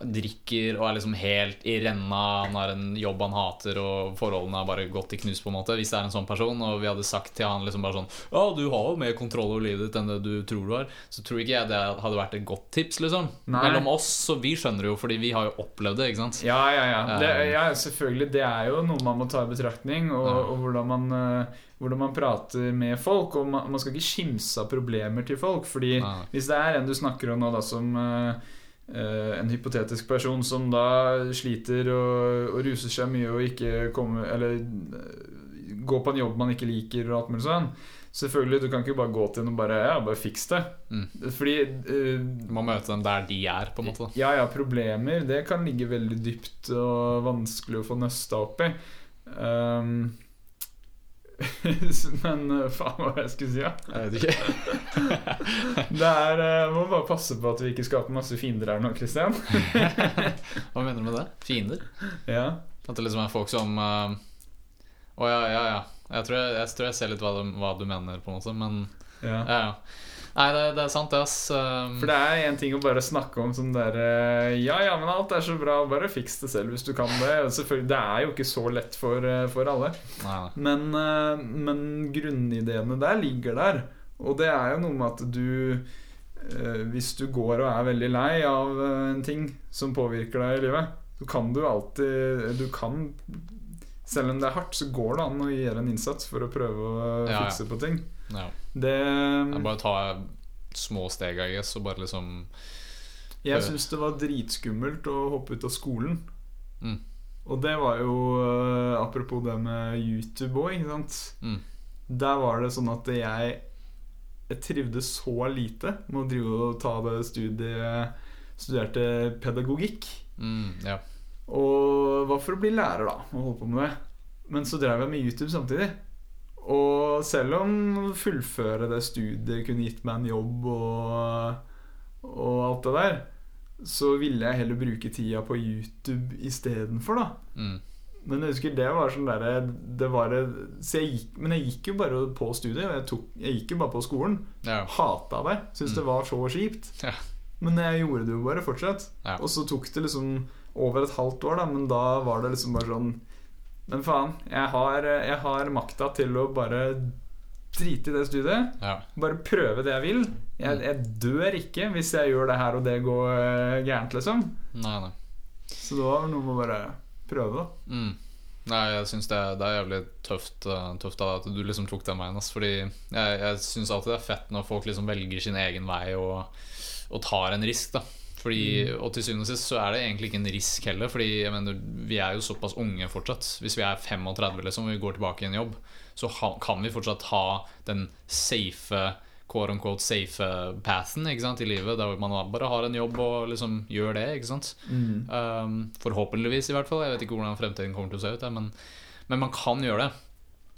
drikker og er liksom helt i renna, han har en jobb han hater, og forholdene har bare gått i knus, på en måte. Hvis det er en sånn person, og vi hadde sagt til han liksom bare sånn Ja, du har jo mer kontroll over livet ditt enn det du tror du har, så tror ikke jeg det hadde vært et godt tips, liksom. Nei. Mellom oss, så vi skjønner jo, fordi vi har jo opplevd det, ikke sant. ja, ja, ja. Det, Um. ja. Selvfølgelig, det er jo noe man må ta i betraktning, og, og hvordan, man, eh, hvordan man prater med folk. Og man, skal ikke kimse av problemer til folk, fordi Nei. hvis det er en du snakker om nå, da, som eh, eh, en hypotetisk person som da sliter og, og ruser seg mye og ikke kommer Eller eh, går på en jobb man ikke liker og alt mulig sånn. Selvfølgelig, du kan ikke bare gå til den og bare Ja, bare fiks det. Mm. Fordi uh, Du må møte dem der de er, på en måte. ja, ja, problemer Det kan ligge veldig dypt og vanskelig å få nøsta opp i. Um, men uh, faen hva jeg skulle si, ja. Jeg vet ikke. Det er uh, Må bare passe på at vi ikke skaper masse fiender her nå, Kristian. Hva mener du med det? Fiender? Ja. At det liksom er folk som Å uh, oh, ja, ja, ja. Jeg tror jeg, jeg tror jeg ser litt hva du, hva du mener, på en måte, men ja. ja, ja. Nei, det, det er sant, det, ass. Um, For det er en ting å bare snakke om sånn derre Ja, ja, men alt er så bra, bare fiks det selv hvis du kan det. Selvfølgelig, Det er jo ikke så lett for, uh, for alle. nei. Men, eh, men grunnideene der ligger der. Og det er jo noe med at du eh, Hvis du går og er veldig lei av eh, en ting som påvirker deg i livet, så kan du alltid Du kan Selv om det er hardt, så går det an å gjøre en innsats for å prøve å Ja, ja. fikse på ting. Ja. Det Jeg bare ta små steg, I guess, og bare liksom Jeg syns det var dritskummelt å hoppe ut av skolen. Mm. Og det var jo eh, Apropos det med YouTube òg, ikke sant. Mm. Der var det sånn at jeg Jeg trivdes så lite med å drive og ta det studiet Studerte pedagogikk. mm, Ja. Og var for å bli lærer, da, og holde på med det. Men så drev jeg med YouTube samtidig. Og selv om fullføre det studiet kunne gitt meg en jobb og, og alt det der, så ville jeg heller bruke tida på YouTube istedenfor, da. Mm, Men jeg husker det var sånn derre det var Så jeg gikk Men jeg gikk jo bare på studiet. Jeg, tok, jeg gikk jo bare på skolen. ja. Hata det. Syntes Mm. det var så kjipt. Ja. Men jeg gjorde det jo bare fortsatt. Ja. Og så tok det liksom over et halvt år, da. Men da var det liksom bare sånn Men faen, jeg har, jeg har makta til å bare drite i det studiet. ja. Bare prøve det jeg vil. Jeg, Mm. jeg dør ikke hvis jeg gjør det her og det går eh, gærent, liksom. Nei, nei. Så det var noe med å bare prøve, da. Mm. Nei, jeg syns det, det er jævlig tøft, eh, tøft at du liksom tok den veien. ass. Fordi jeg, jeg syns alltid det er fett når folk liksom velger sin egen vei og, og tar en risk. da fordi, Og til syvende og sist så er det egentlig ikke en risk heller. Fordi mener, vi er jo såpass unge fortsatt. Hvis vi er 35 liksom, og vi går tilbake i en jobb, så ha, kan vi fortsatt ha den safe quote unquote safe pathen i livet. Der man bare har en jobb og liksom gjør det. sant Um, forhåpentligvis, i hvert fall. Jeg vet ikke hvordan fremtiden kommer til å se ut. Men, men man kan gjøre det.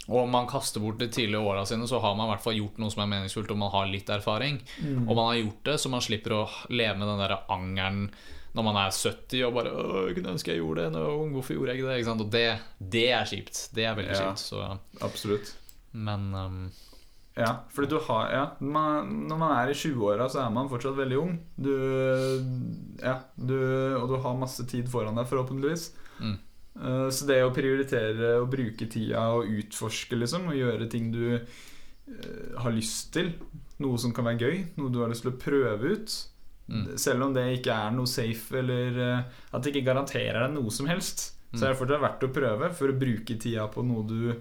Og om man kaster bort de tidlige åra sine, så har man i hvert fall gjort noe som er meningsfullt, og man har litt erfaring. Mm. Og man har gjort det, så man slipper å leve med den der angeren når man er 70 og bare «Åh, kunne ønske jeg gjorde det ung. Hvorfor gjorde jeg ikke det?' Ikke sant? Og det, det er kjipt. Det er veldig Ja. kjipt. Så, Absolutt. men um, Ja, fordi du har Ja, man, når man er i 20-åra, så er man fortsatt veldig ung. Du Ja, du Og du har masse tid foran deg, forhåpentligvis. Mm. Eh, Så det å prioritere å bruke tida og utforske, liksom, og gjøre ting du eh, har lyst til, noe som kan være gøy, noe du har lyst til å prøve ut, Mm. selv om det ikke er noe safe, eller eh, at det ikke garanterer deg noe som helst, Mm. så er det fortsatt verdt å prøve for å bruke tida på noe du,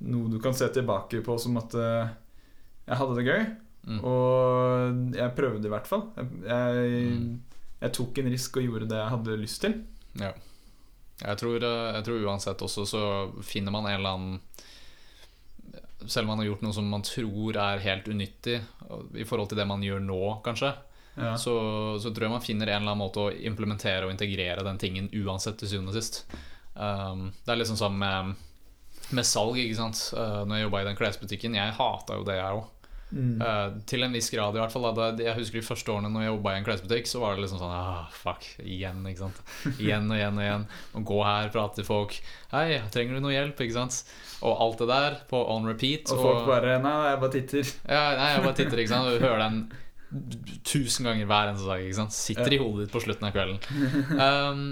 noe du kan se tilbake på som at jeg hadde det gøy, Mm. og jeg prøvde i hvert fall. Jeg, jeg, Mm. jeg tok en risk og gjorde det jeg hadde lyst til. Ja. Jeg tror, eh, jeg tror uansett også så finner man en eller annen Selv om man har gjort noe som man tror er helt unyttig i forhold til det man gjør nå, kanskje, Ja. så, så tror jeg man finner en eller annen måte å implementere og integrere den tingen uansett til syvende og sist. Um, det er liksom sånn med, med salg, ikke sant. Uh, når jeg jobba i den klesbutikken, jeg hata jo det, jeg òg. Mm. Eh, til en viss grad, i hvert fall. Da. Jeg husker de første årene når jeg jobba i en klesbutikk, så var det liksom sånn ah, Fuck, igjen, ikke sant. Igjen og igjen og igjen. Og gå her, prate til folk. Hei, trenger du noe hjelp? Ikke sant. Og alt det der på on repeat. og folk bare Nei, jeg bare titter. ja, Nei, jeg bare titter, ikke sant. Og hører den tusen ganger hver eneste dag. Ikke sant? Sitter i hodet ditt på slutten av kvelden. Um,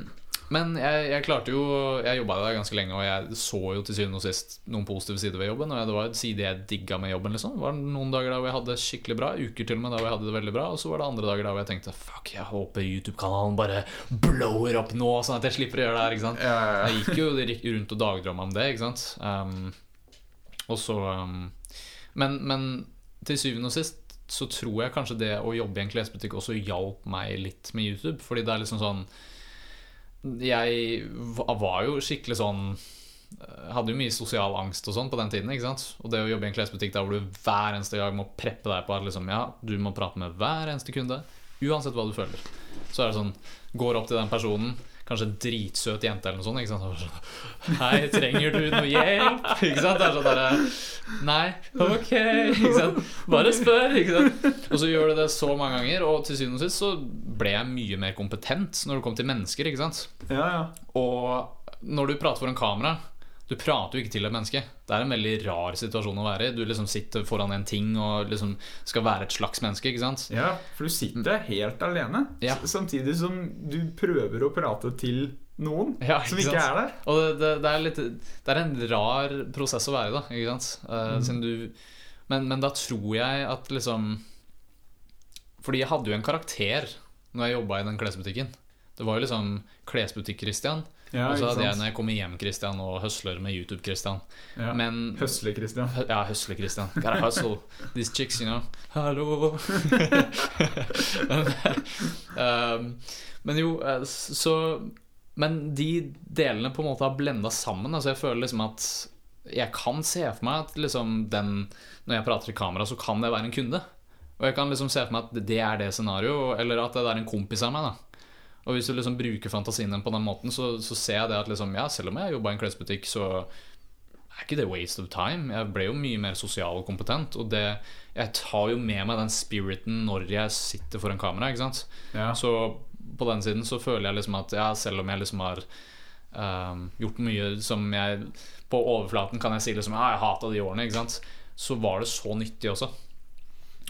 men jeg, jeg klarte jo Jeg jobba der ganske lenge, og jeg så jo til syvende og sist noen positive sider ved jobben. Og det var en side jeg digga med jobben. liksom Det var noen dager da hvor jeg hadde det skikkelig bra, uker til og med da hvor jeg hadde det veldig bra. Og så var det andre dager da hvor jeg tenkte fuck, jeg håper YouTube-kanalen bare blower opp nå, sånn at jeg slipper å gjøre det her. ikke sant jeg gikk jo rundt og dagdrømma om det, ikke sant. Um, og så um, men, men til syvende og sist så tror jeg kanskje det å jobbe i en klesbutikk også hjalp meg litt med YouTube. Fordi det er liksom sånn Jeg var jo skikkelig sånn eh, hadde jo mye sosial angst og sånn på den tiden. ikke sant? Og det å jobbe i en klesbutikk der hvor du hver eneste gang må preppe deg på at liksom, ja, du må prate med hver eneste kunde, uansett hva du føler. Så er det sånn Går opp til den personen, kanskje en dritsøt jente eller noe sånt. Så, Hei, trenger du noe hjelp? Ikke sant? Det er sånn derre Nei, ok. Ikke sant? Bare spør. Ikke sant? Og så gjør du det så mange ganger, og til syvende og sist så ble jeg mye mer kompetent når det kom til mennesker. Ikke sant? ja, ja. Og når du prater foran kamera Du prater jo ikke til et menneske. Det er en veldig rar situasjon å være i. Du liksom sitter foran en ting og liksom skal være et slags menneske. Ikke sant? Ja, for du sitter helt alene, Ja. samtidig som du prøver å prate til noen Ja, som ikke ikke sant? er der. Og det, det, det, er litt, det er en rar prosess å være i, da. Ikke sant? Uh, mm. du, men, men da tror jeg at liksom Fordi jeg hadde jo en karakter når jeg jobba i den klesbutikken. Det var jo liksom Klesbutikk-Christian. Ja, og så hadde jeg når jeg kommer hjem-Christian og høsler med YouTube-Christian. Ja. Men Høsle-Christian. Ja, høsle-Christian. Gotta hustle. These chicks, you know. Hallo. men, um, men jo, eh, så Men de delene på en måte har blenda sammen. Altså jeg føler liksom at jeg kan se for meg at liksom den Når jeg prater i kamera, så kan det være en kunde. Og jeg kan liksom se for meg at det er det scenarioet, eller at det er en kompis av meg. da og hvis du liksom bruker fantasien din på den måten, så, så ser jeg det at liksom, ja, selv om jeg jobba i en klesbutikk, så er ikke det waste of time. Jeg ble jo mye mer sosial og kompetent. Og det, jeg tar jo med meg den spiriten når jeg sitter foran kamera. Ikke sant? Ja. Så på den siden så føler jeg liksom at ja, selv om jeg liksom har um, gjort mye som jeg På overflaten kan jeg si liksom ja, jeg hata de årene, ikke sant? så var det så nyttig også.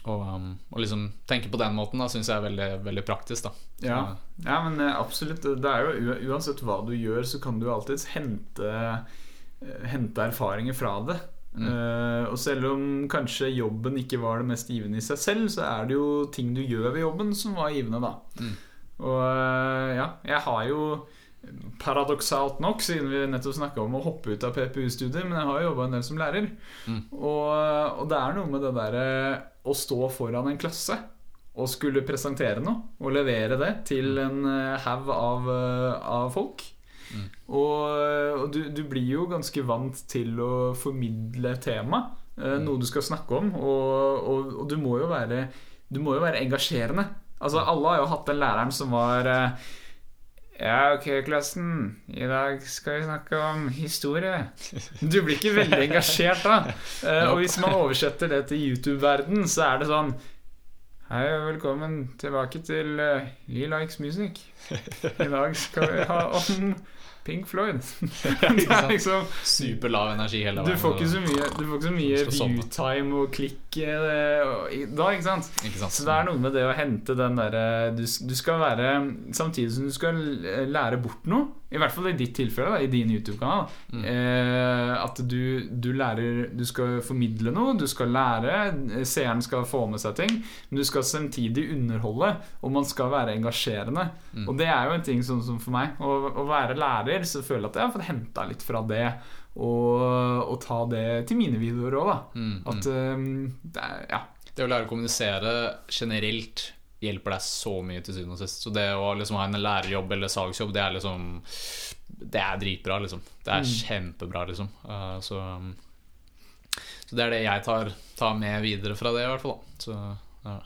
Og, um, og liksom tenke på den måten da syns jeg er veldig, veldig praktisk. da Ja. ja, men eh, absolutt. Det er jo Uansett hva du gjør, så kan du alltids hente, eh, hente erfaringer fra det. Mm. Uh, og selv om kanskje jobben ikke var det mest givende i seg selv, så er det jo ting du gjør ved jobben som var givende, da. Mm. Og uh, ja, jeg har jo paradoksalt nok, siden vi nettopp snakka om å hoppe ut av PPU-studiet, men jeg har jo jobba en del som lærer. Mm. Og, og det er noe med det derre å stå foran en klasse og skulle presentere noe og levere det til en eh, haug av, eh, av folk. Mm. Og, og du, du blir jo ganske vant til å formidle tema, mm. noe du skal snakke om, og, og, og du må jo være Du må jo være engasjerende. Altså Alle har jo hatt den læreren som var eh, ja, ok, klassen. I dag skal vi snakke om historie. Du blir ikke veldig engasjert da. Eh, og hvis man oversetter det til YouTube-verden, så er det sånn Hei og velkommen tilbake til uh, Likes Music. I dag skal vi ha om Pink Floyd. Det er liksom Superlav energi hele veien. du får ikke så mye mye viewtime og klikk eh, da, ikke sant? Ikke sant? Så det er noe med det å hente den derre du, du skal være Samtidig som du skal lære bort noe, i hvert fall i ditt tilfelle, da, i din YouTube-kanal, Mm. eh, at du, du lærer Du skal formidle noe, du skal lære, seeren skal få med seg ting, men du skal samtidig underholde, og man skal være engasjerende. Mm. Og det er jo en ting sånn som for meg. Å, å være lærer, så føler jeg at jeg har fått henta litt fra det. Og, og ta det til mine videoer òg, da. Mm, mm. At eh, det er, Ja. Det å lære å kommunisere generelt hjelper deg så mye til syvende og sist. Så det å liksom ha en lærerjobb eller salgsjobb, det er liksom Det er dritbra, liksom. Det er Mm. kjempebra, liksom. Uh, så, um, så det er det jeg tar, tar med videre fra det, i hvert fall. Da. Så, ja.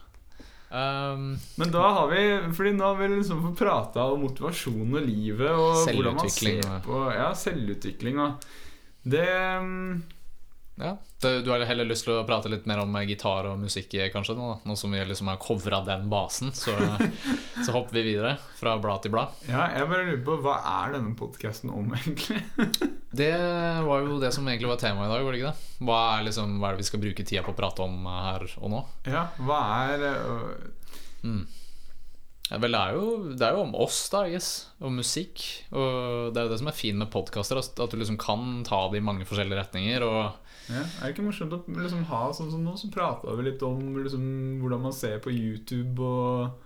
um, Men da har vi Fordi nå har vi liksom fått prata om motivasjon og livet og hvordan man ser på Ja, selvutvikling og Det ja. Du har heller lyst til å prate litt mer om gitar og musikk, kanskje? Nå, nå som vi liksom har covra den basen, så, så hopper vi videre fra blad til blad. Ja, jeg bare lurer på hva er denne podkasten om, egentlig? Det var jo det som egentlig var temaet i dag, var det ikke det? Hva er, liksom, hva er det vi skal bruke tida på å prate om her og nå? Ja, hva er øh, Mm. Ja, vel, det er, jo, det er jo om oss, da, yes. Og musikk. Og det er jo det som er fint med podkaster, at du liksom kan ta det i mange forskjellige retninger. Ja, Er det ikke morsomt å liksom ha sånn som nå, så prata vi litt om liksom, hvordan man ser på YouTube og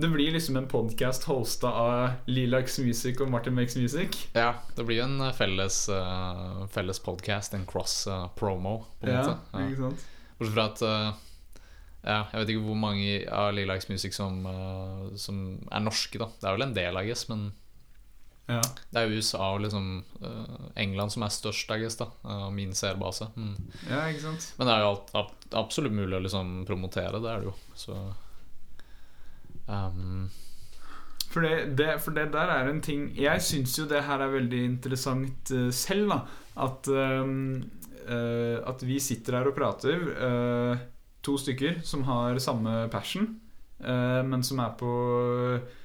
Det blir liksom en podkast hosta av Lilax Music og Martin Makes Music. ja, det blir en eh, felles, uh, felles podcast, en cross-promo, på en Ja, måte. Ja. ikke sant? Bortsett fra at eh, ja, Jeg vet ikke hvor mange av Lilacs Music som, uh, som er norske, da. Det er vel en del, I guess, men Ja. det er USA og liksom uh, England som er størst, I guess, da. Uh, min seerbase. Mm. ja, ikke sant? Men det er jo alt, ab- absolutt mulig å liksom promotere, det er det jo. Så um, For det, det, for det der er en ting Jeg syns jo det her er veldig interessant eh, selv, da. At, ehm, eh, at vi sitter her og prater, eh, to stykker som har samme passion, eh, men som er på eh,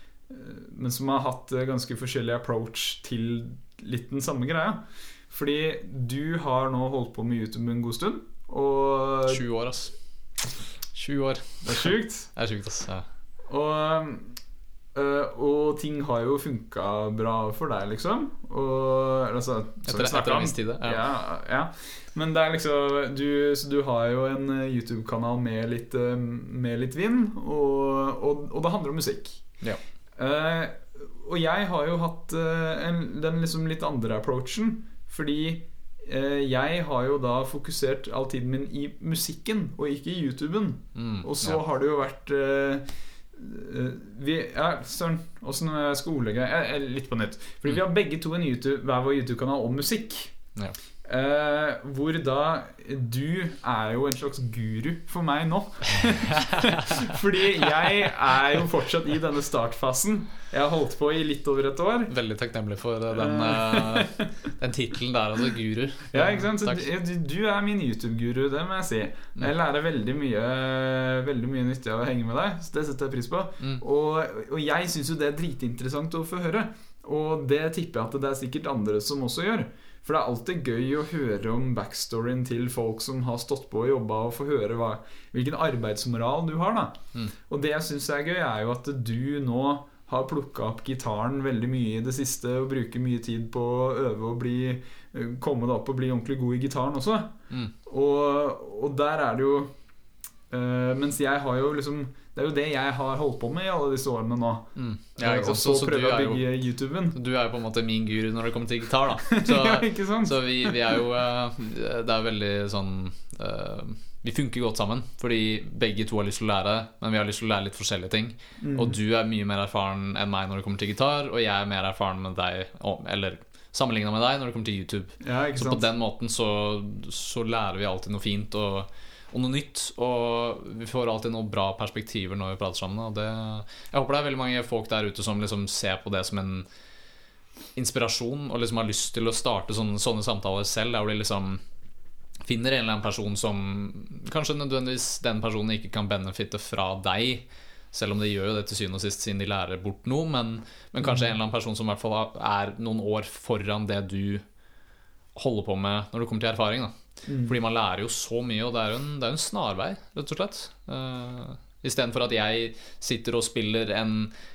Men som har hatt eh, ganske forskjellig approach til litt den samme greia. Fordi du har nå holdt på med YouTube en god stund, og 20 år, ass. 20 år. det er sjukt. Det er sjukt, ass. Ja. Og, øh, og ting har jo funka bra for deg, liksom. Og altså Etter, etter en viss tid, ja. Ja, ja. Men det er liksom du, Så du har jo en øh, YouTube-kanal med øh, med litt vind, og, og, og det handler om musikk. Ja. Uh, og jeg har jo hatt uh, en, den liksom litt andre approachen, fordi eh, jeg har jo da fokusert all tiden min i musikken, og ikke i YouTuben. Mm, Og så har det jo vært eh, eh, vi, ja, Søren, åssen jeg, jeg, Litt på nytt. Fordi vi har begge to en YouTube, hver vår YouTube-kanal om musikk. Ja. Eh, hvor da du er jo en slags guru for meg nå. Fordi jeg er jo fortsatt i denne startfasen. Jeg har holdt på i litt over et år. Veldig takknemlig for eh, den, uh, den tittelen der, altså. Guru. Ja, ikke sant? Så du, du er min YouTube-guru, det må jeg si. Jeg lærer veldig mye Veldig mye nyttig av å henge med deg. Så det setter jeg pris på. Mm. Og, og jeg syns jo det er dritinteressant å få høre. Og det tipper jeg at det er sikkert andre som også gjør. For det er alltid gøy å høre om backstoryen til folk som har stått på og jobba, og få høre hva, hvilken arbeidsmoral du har. da Mm. Og det jeg syns er gøy, er jo at du nå har plukka opp gitaren veldig mye i det siste og bruker mye tid på å øve og bli, komme deg opp og bli ordentlig god i gitaren også. Mm. Og, og der er det jo eh, Mens jeg har jo liksom Det er jo det jeg har holdt på med i alle disse årene nå. Mm. Ja, ikke og så prøve å bygge YouTuben. Du er jo på en måte min guru når det kommer til gitar, da. Så, ja, så vi, vi er jo eh, Det er veldig sånn eh, Vi funker godt sammen, fordi begge to har lyst til å lære, men vi har lyst til å lære litt forskjellige ting. Mm. Og du er mye mer erfaren enn meg når det kommer til gitar, og jeg er mer erfaren med deg Eller sammenligna med deg når det kommer til YouTube. ja, Så på den måten så, så lærer vi alltid noe fint og, og noe nytt. Og vi får alltid noen bra perspektiver når vi prater sammen. Og det, jeg håper det er veldig mange folk der ute som liksom ser på det som en inspirasjon, og liksom har lyst til å starte sånne, sånne samtaler selv, der hvor de liksom finner en eller annen person som Kanskje nødvendigvis den personen ikke kan benefitte fra deg Selv om de gjør jo det til syvende og sist siden de lærer bort noe. Men, men kanskje en eller annen person som i hvert fall er noen år foran det du holder på med når det kommer til erfaring. da Mm. Fordi man lærer jo så mye, og det er jo en, det er en snarvei, rett og slett. Uh, Istedenfor at jeg sitter og spiller en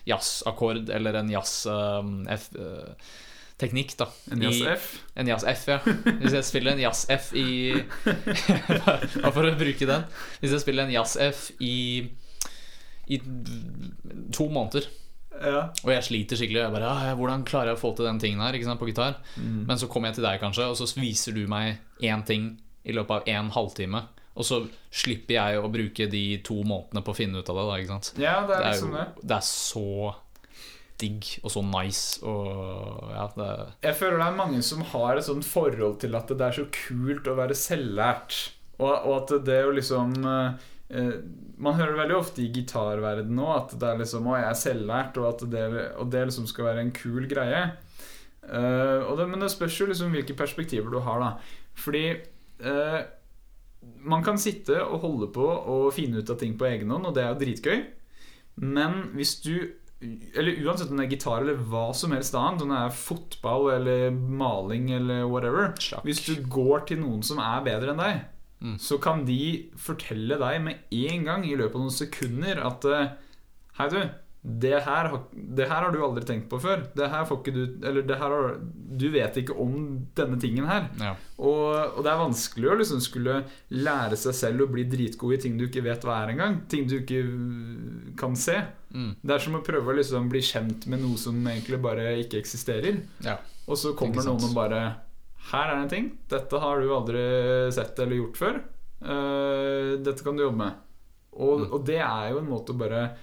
jazzakkord eller en jazz-teknikk, da. En jazz-F? En jazz-F, ja. Hvis jeg spiller en jazz-F i Bare for å bruke den. Hvis jeg spiller en jazz-F i I to måneder, Ja. og jeg sliter skikkelig, jeg bare «Ah, Hvordan klarer jeg å få til den tingen her sant, på gitar? Mm. Men så kommer jeg til deg, kanskje, og så viser du meg én ting i løpet av en halvtime. Og så slipper jeg å bruke de to månedene på å finne ut av det. Da, ja, det er Det er liksom jo det. det er så digg og så nice og ja, det Jeg føler det er mange som har et sånt forhold til at det er så kult å være selvlært. Og, og at det å liksom eh, Man hører veldig ofte i gitarverdenen nå at det er liksom Å, jeg er selvlært, og at det, og det liksom skal være en kul greie. Uh, og det, men det spørs jo liksom hvilke perspektiver du har, da. Fordi uh, man kan sitte og holde på og finne ut av ting på egen hånd, og det er jo dritgøy. Men hvis du Eller uansett om det er gitar eller hva som helst annet, om det er fotball eller maling eller whatever. Hvis du går til noen som er bedre enn deg, Mm. så kan de fortelle deg med en gang i løpet av noen sekunder at eh, Hei, du. Det her, har- det her har du aldri tenkt på før. Det her får ikke du Eller det her har, du vet ikke om denne tingen her. Ja. Og, og det er vanskelig å liksom skulle lære seg selv å bli dritgod i ting du ikke vet hva er engang. Ting du ikke kan se. Mm. Det er som å prøve å liksom bli kjent med noe som egentlig bare ikke eksisterer. ja. Og så kommer noen og bare Her er en ting. Dette har du aldri sett eller gjort før. Eh, dette kan du jobbe med. Og, Mm. og det er jo en måte å bare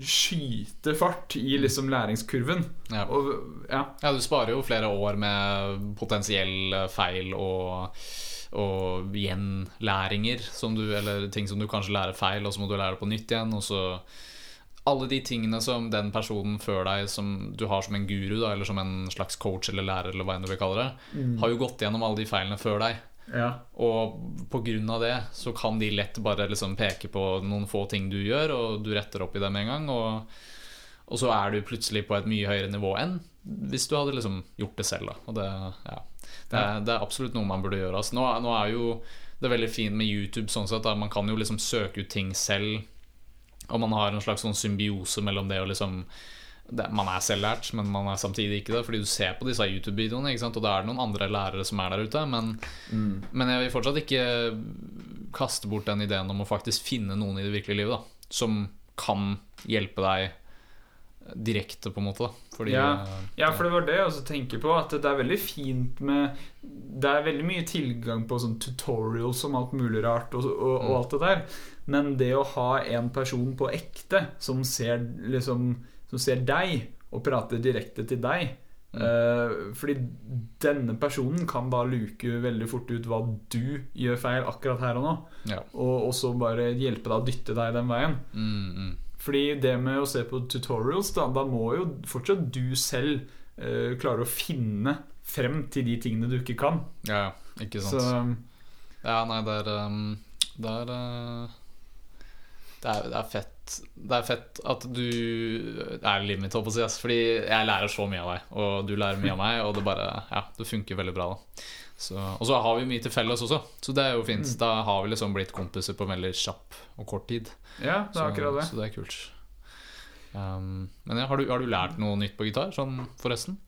skyte fart i liksom læringskurven. Ja. Og ja, ja, du sparer jo flere år med potensiell feil og og gjenlæringer, som du, eller ting som du kanskje lærer feil, og så må du lære det på nytt igjen. Og så alle de tingene som den personen før deg, som du har som en guru, da, eller som en slags coach eller lærer, eller hva enn du vil kalle det, har jo gått gjennom alle de feilene før deg. ja. Og av det så kan de lett bare liksom peke på noen få ting du gjør, og du retter opp i dem en gang. Og, og så er du plutselig på et mye høyere nivå enn hvis du hadde liksom gjort det selv. Da. Og det, ja, det, er, det er absolutt noe man burde gjøre. Altså. Nå, nå er jo det veldig fint med YouTube sånn sett. Da. Man kan jo liksom søke ut ting selv. Og man har en slags sånn symbiose mellom det og liksom det, Man er selvlært, men man er samtidig ikke det. Fordi du ser på disse YouTube-videoene, og da er det noen andre lærere som er der ute. Men, Mm. men jeg vil fortsatt ikke kaste bort den ideen om å faktisk finne noen i det virkelige livet da, som kan hjelpe deg direkte, på en måte. Fordi, Ja. eh, Ja, for det var det jeg også tenker på. At det er veldig fint med Det er veldig mye tilgang på sånn tutorials om alt mulig rart og, og, og Mm. alt det der. Men det å ha en person på ekte som ser, liksom, som ser deg, og prater direkte til deg Mm. eh, Fordi denne personen kan da luke veldig fort ut hva du gjør feil akkurat her og nå. ja. Og, så bare hjelpe deg å dytte deg den veien. Mm, mm. Fordi det med å se på tutorials, da, da må jo fortsatt du selv eh, klare å finne frem til de tingene du ikke kan. ja, ikke ikke Så sant. Ja, nei, det er um, Det er uh, det er, det er fett Det er fett at du er livet mitt, holdt på å si. Fordi jeg lærer så mye av deg, og du lærer mye av meg, og det bare Ja, det funker veldig bra, da. Så, og så har vi mye til felles også, så det er jo fint. Mm. Da har vi liksom blitt kompiser på en veldig kjapp og kort tid. ja, det er akkurat det. så det er kult. Um, men ja, har, du, har du lært noe nytt på gitar, sånn forresten?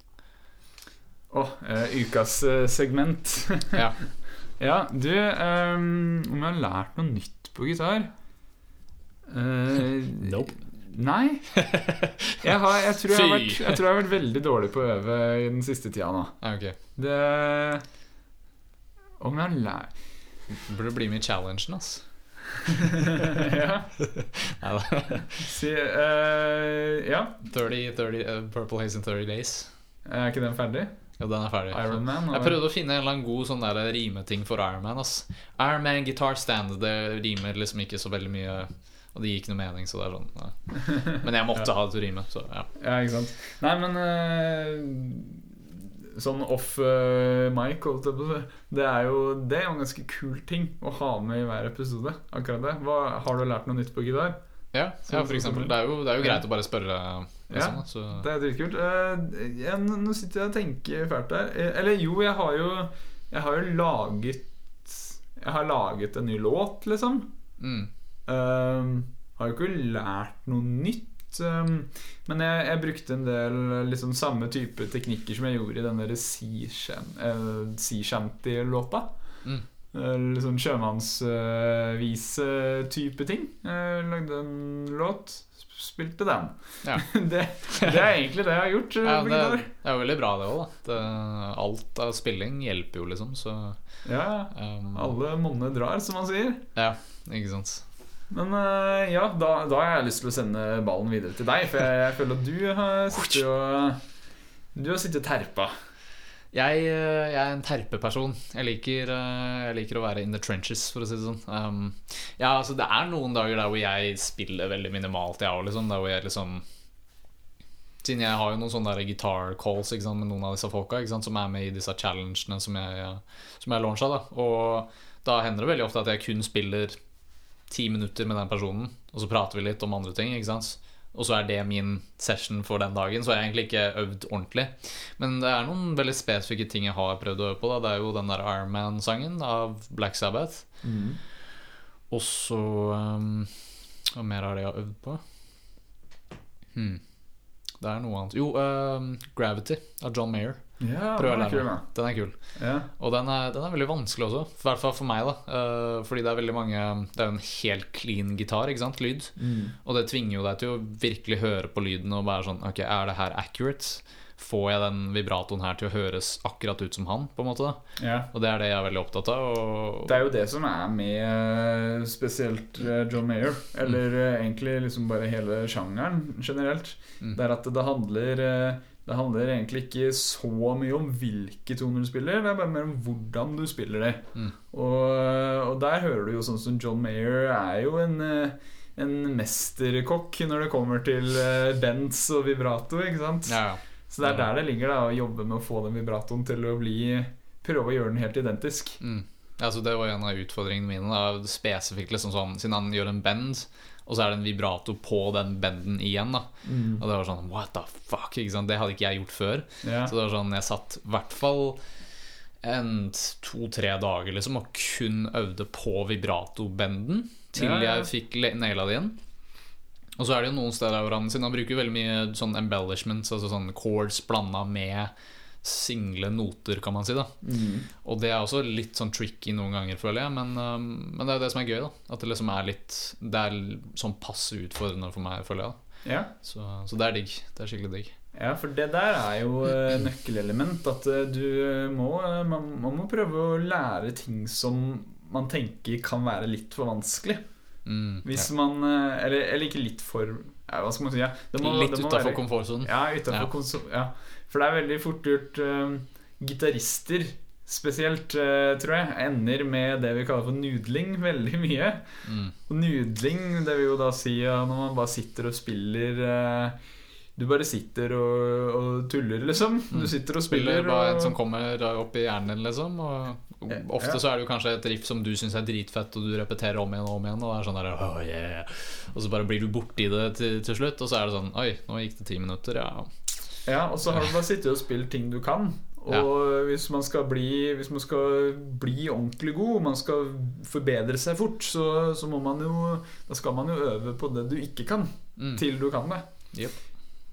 Å, eh, ukas eh, segment. Ja. ja, du um, Om jeg har lært noe nytt på gitar Eh, Nope. Nei. Jeg, har, jeg, tror jeg, har vært, jeg tror jeg har vært veldig dårlig på å øve i den siste tida nå. Okay. ok. Det Om jeg har lært Burde bli med i challengen, ass. Ja. Si, uh, ja. 30, 30, uh, Purple Haze in 30 Days. Er ikke den ferdig? Ja, den er ferdig. Iron Man? Jeg prøvde å finne en eller annen god sånn rimeting for Iron Man. Iron Man Guitar Stand, det rimer liksom ikke så veldig mye. Og det gir ikke noe mening, så det er sånn ja. Men jeg måtte ha det til å rime, så ja. Ja, ikke sant. Nei, men uh, Sånn off uh, mic. Det er jo Det er en ganske kul ting å ha med i hver episode. Akkurat det. Hva, har du lært noe nytt på gitar? Ja, ja for eksempel. Det er jo, det er jo Ja. greit å bare spørre. Liksom, da, så. Det er dritkult. Uh, jeg, nå sitter jeg og tenker fælt der. Eh, Eller jo, jeg har jo Jeg har jo laget Jeg har laget en ny låt, liksom. Mm. Um, har jo ikke lært noe nytt. Um, men jeg, jeg brukte en del liksom samme type teknikker som jeg gjorde i den der sea eh, shanty-låta. Mm. Eh, Litt sånn sjømannsvise-type ting. Jeg lagde en låt, spilte den. Ja. det, det er egentlig det jeg har gjort. Ja, det, det er veldig bra, det òg, alt av spilling hjelper jo, liksom. Så Ja, um, alle monner drar, som man sier. Ja, ikke sant. Men eh, ja, da, da har jeg lyst til å sende ballen videre til deg, for jeg, jeg føler at du har sittet og Du har sittet terpa. Jeg, eh, jeg er en terpeperson. Jeg liker, eh, jeg liker å være in the trenches, for å si det sånn. Um, ja, altså Det er noen dager der hvor jeg spiller veldig minimalt, jeg òg, liksom. Der hvor jeg liksom Siden jeg har jo noen sånne der guitar calls sant, med noen av disse folka sant, som er med i disse challengene som jeg, som jeg launcha. Da. Og da hender det veldig ofte at jeg kun spiller ti minutter med den personen, og så prater vi litt om andre ting. Ikke sant? Og så er det min session for den dagen, så har jeg egentlig ikke øvd ordentlig. Men det er noen veldig spesifikke ting jeg har prøvd å øve på. Da. Det er jo den der Ironman-sangen av Black Sabbath. Og så um, Hva mer er det jeg har øvd på? Hmm. Det er noe annet. Jo, um, Gravity av John Mayer. Ja, Prøv å lære kul, meg. Den er kul. Ja. Og den er, den er veldig vanskelig også, i hvert fall for meg. da Eh, Fordi det er veldig mange Det er jo en helt clean gitar, ikke sant? Lyd. Og det tvinger jo deg til å virkelig høre på lyden og være sånn Ok, er det her accurate? Får jeg den vibratoen her til å høres akkurat ut som han? på en måte Ja. Og det er det jeg er veldig opptatt av. Og Det er jo det som er med eh, spesielt eh, John Mayer, eller mm. egentlig liksom bare hele sjangeren generelt. Mm. Det er at det handler eh, Det handler egentlig ikke så mye om hvilke toner du spiller, det er bare mer om hvordan du spiller det. Mm. Og, og der hører du jo sånn som John Mayer er jo en eh, en mesterkokk når det kommer til eh, bends og vibrato. ikke sant? ja, ja. Så det er der det ligger, da, å jobbe med å få den vibratoen til å bli Prøve å gjøre den helt identisk. Mm. Altså, det var en av utfordringene mine. Da. Spesifikt liksom sånn Siden han gjør en bend, og så er det en vibrato på den benden igjen. Da. Og det var sånn What the fuck? Det hadde ikke jeg gjort før. Yeah. Så det var sånn Jeg satt i hvert fall en to-tre dager liksom og kun øvde på vibratobenden til ja. jeg fikk naila det igjen. Og så er det jo noen steder hvor han Siden han bruker veldig mye sånn embellishments, altså sånn chords blanda med single noter, kan man si. da Mm. Og det er også litt sånn tricky noen ganger, føler jeg. Men, um, men det er jo det som er gøy, da. At det liksom er litt Det er sånn passe utfordrende for meg, føler jeg. da Ja. Så, så det er digg. Det er skikkelig digg. ja, for det der er jo eh, nøkkelelement. At eh, du må eh, man, man må prøve å lære ting som man tenker kan være litt for vanskelig. Mm, Hvis man eller, eller ikke litt for ja, Hva skal man si? Ja, det må- Litt må utafor komfortsonen. Ja, utenfor Ja. Ja. For det er veldig fort gjort uh, Gitarister spesielt, uh, tror jeg, ender med det vi kaller for nudling veldig mye. Mm. Og nudling, det vil jo da si ja, når man bare sitter og spiller eh, Du bare sitter og, og tuller, liksom. Du sitter og Spiller spiller bare en som kommer opp i hjernen din, liksom. Og Ja. ofte så er det jo kanskje et riff som du syns er dritfett, og du repeterer om igjen og om igjen, og det er sånn der oh, yeah. Og så bare blir du borti det til, til slutt, og så er det sånn Oi, nå gikk det ti minutter, ja. Ja, og så har du bare sittet og spilt ting du kan. Og hvis, man skal bli, hvis man skal bli ordentlig god, man skal forbedre seg fort, så, så må man jo Da skal man jo øve på det du ikke kan, Mm. til du kan det. Yep.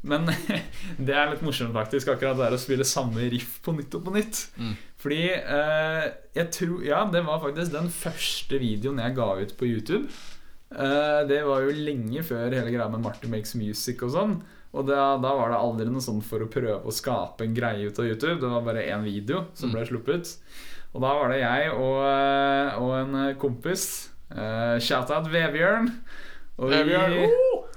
Men det er litt morsomt, faktisk, akkurat det der å spille samme riff på nytt og på nytt. Mm. Fordi eh, jeg tror Ja, det var faktisk den første videoen jeg ga ut på YouTube. Eh, det var jo lenge før hele greia med Martin Makes Music og sånn. Og da, da var det aldri noe sånn for å prøve å skape en greie ut av YouTube. Det var bare én video som ble sluppet. Og da var det jeg og, eh, og en kompis. Uh, Shout-out Vebjørn. Og vi- Vebjørn,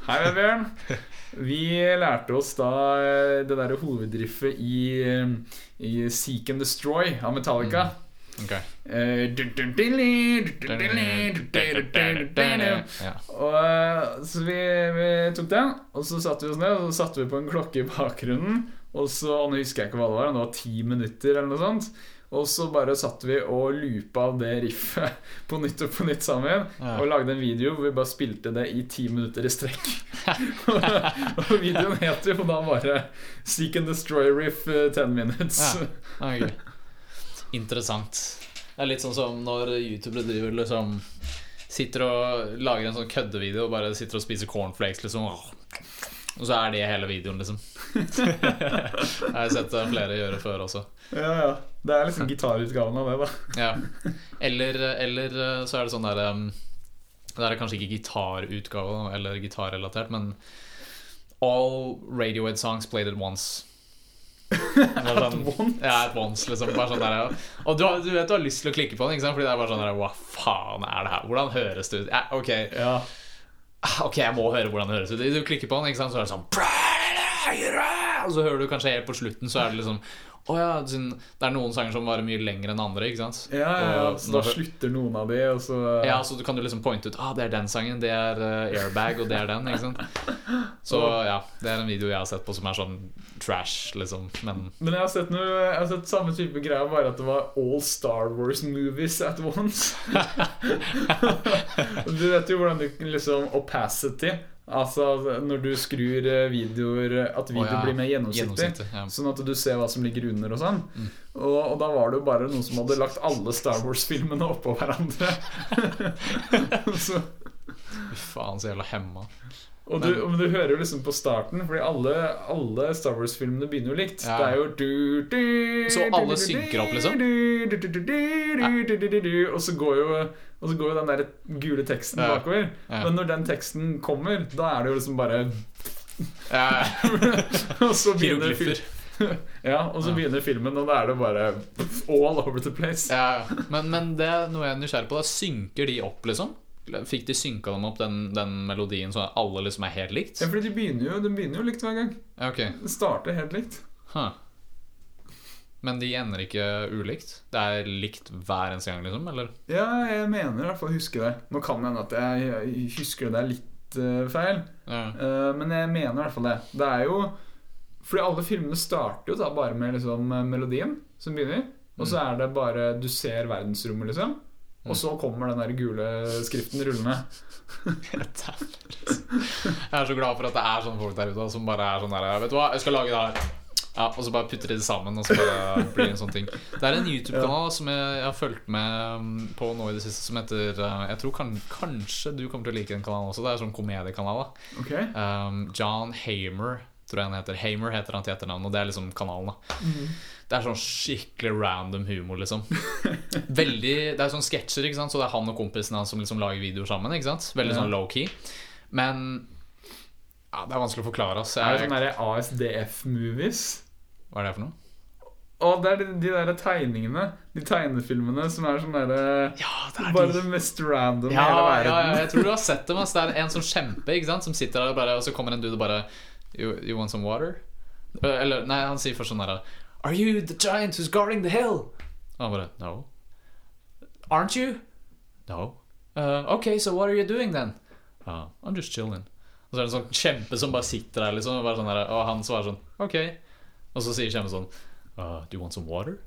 Hei, Vebjørn. Vi lærte oss da eh, det derre hovedriffet i, eh, i Seek and Destroy av Metallica. Ok. Og, så vi, vi, tok den, og så satte vi oss ned og så satte vi på en klokke i bakgrunnen. Og så, Nå husker jeg ikke hva det var, det var ti minutter eller noe sånt. Og så bare satt vi og loopa det riffet på nytt og på nytt sammen. Ja. Og lagde en video hvor vi bare spilte det i ti minutter i strekk. og videoen het jo da bare 'Seek and Destroy Riff Ten Minutes'. Ja. Okay. Interessant. Det er litt sånn som når youtubere driver liksom Sitter og lager en sånn køddevideo og bare sitter og spiser cornflakes, liksom. Og så er det hele videoen, liksom. Jeg har sett flere gjøre før også. Ja, ja. Det er liksom gitarutgaven av det, da. Ja. Eller, eller så er det sånn der um, Det er kanskje ikke gitarutgave eller gitarrelatert, men All Radiohead songs played at once. Bare At sånn- once? Ja, at once, liksom. Bare sånn der. Og du, har, du vet du har lyst til å klikke på den, ikke sant? Fordi det er bare sånn der, Hva faen er det her? Hvordan høres det ut? Ja, ok, Ja. Ok, jeg må høre hvordan det høres ut. Du klikker på den, ikke sant? så er det sånn Og så hører du kanskje helt på slutten, så er det liksom Å ja, det er noen sanger som varer mye lenger enn andre, ikke sant? Ja, ja, ja. Så da slutter noen av de, og så Ja, så du kan du liksom pointe ut Ah, det er den sangen, det er uh, Airbag, og det er den. Ikke sant? Så ja, det er en video jeg har sett på som er sånn trash, liksom. Men Men jeg har sett noe Jeg har sett samme type greia, bare at det var all Star Wars movies at once. du vet jo hvordan du liksom Opacity Altså når du skrur videoer At video oh, ja. blir mer gjennomsiktig. gjennomsiktig ja. Sånn at du ser hva som ligger under og sånn. Mm. Og, og, da var det jo bare noen som hadde lagt alle Star Wars-filmene oppå hverandre. så. Faen, så jævla hemma. Og du, men du hører jo liksom på starten, fordi alle, alle Star Wars-filmene begynner jo likt. Ja. Det er jo du, du, Så alle synker opp, liksom? Og så går jo og så går jo den der gule teksten Ja. bakover. Ja. Men når den teksten kommer, da er det jo liksom bare Ja, Og så begynner Ja, og så begynner filmen, og da er det bare all over the place. Men, men det er noe jeg er nysgjerrig på. Da synker de opp, liksom? Fikk de synka dem opp, den, den melodien, så alle liksom er helt likt? Ja, for de begynner jo, de begynner jo likt hver gang. Ja, ok. Det starter helt likt. Huh. Men de ender ikke ulikt? Det er likt hver eneste gang, liksom? Eller? Ja, jeg mener i hvert fall å huske det. Nå kan det hende at jeg, husker det litt uh, feil, Ja. uh, men jeg mener i hvert fall det. Det er jo Fordi alle filmene starter jo da bare med liksom eh, melodien som begynner, og så er det bare Du ser verdensrommet, liksom. Og så kommer den der gule skriften rullende. Jeg er så glad for at det er sånne folk der ute som bare er sånn der Vet du hva, jeg skal lage det her. Ja, Og så bare putter de det sammen, og så bare blir det en sånn ting. Det er en YouTube-kanal som jeg, jeg har fulgt med um, på nå i det siste, som heter uh, Jeg tror kan, kanskje du kommer til å like den kanalen også. Det er en sånn komediekanal. da Ok? um, John Hamer, tror jeg han heter. Hamer heter han til etternavn, og det er liksom kanalen. da Det er sånn skikkelig random humor, liksom. Veldig, Det er sånn sketsjer, ikke sant så det er han og kompisen hans som liksom lager videoer sammen. Ikke sant Veldig sånn low-key. Men ja, det er vanskelig å forklare. ass. Er det sånn sånne ASDF-movies? Hva er det for noe? Å, det er de, de der tegningene. De tegnefilmene som er sånn derre Ja, det Bare det mest random i ja, hele verden. ja, jeg tror du har sett dem. Altså. Det er en sånn kjempe ikke sant som sitter der og bare Og så kommer en dude og bare You, you want some water? Eller nei, han sier først sånn der Are you the giant who's guarding the hill? Og han bare No. Aren't you? No. Uh, okay, so what are you doing then? Uh, I'm just chilling. Og så er det en sånn kjempe som bare sitter der, liksom. Og, bare sånn der, og han svarer sånn Ok. Og så sier Kjemme sånn uh, Do you want some water?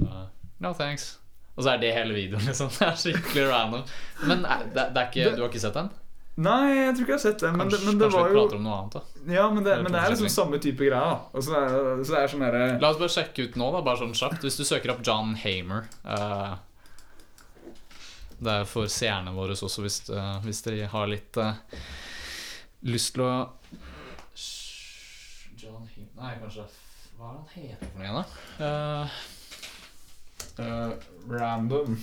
Uh, no thanks. Og så er det hele videoen, liksom. Det er skikkelig random. Men eh, det, det er ikke, du har ikke sett den? Nei, jeg tror ikke jeg har sett det. Men, det, Kanskje, men det kanskje vi jo prater om noe annet, da. Ja, men det, men det er liksom samme type greie. da. Så er, så det er sånn derre La oss bare sjekke ut nå, da, bare sånn kjapt. Hvis du søker opp John Hamer uh, Det er for seerne våre også, hvis, uh, hvis de har litt uh, lyst til å John Hamer Nei, kanskje Hva er det han heter for noe igjen, da? Uh, eh, random.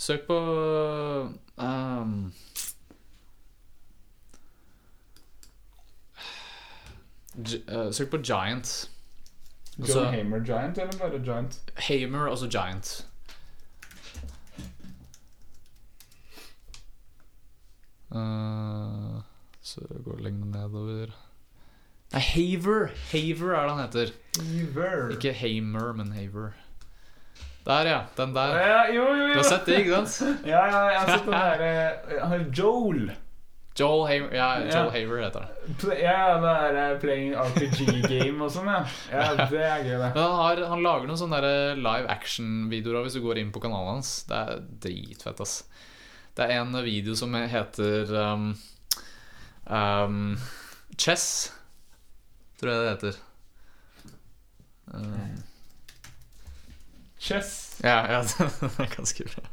søk på um, eh, Søk på Giant. John Altså- Hamer Giant, eller bare Giant? Hamer, altså Giant. Uh, så går det lenger nedover Nei, Haver! Haver er det han heter. Haver. Ikke Hamer, men Haver. Der, ja. Den der. Ja, jo, jo, jo. Du har sett det, ikke sant? Ja, ja, jeg har sett den derre uh, Joel. Joel Haver, ja, Joel. Haver heter det. Ja, det er eh, playing RPG-game og sånn, ja. ja. Det er gøy, det. Men han, har, han lager noen sånne der live action-videoer hvis du går inn på kanalen hans. Det er dritfett, ass. Det er en video som heter um, um, Chess, tror jeg det heter. Um, Chess. ja, ja, den er ganske bra.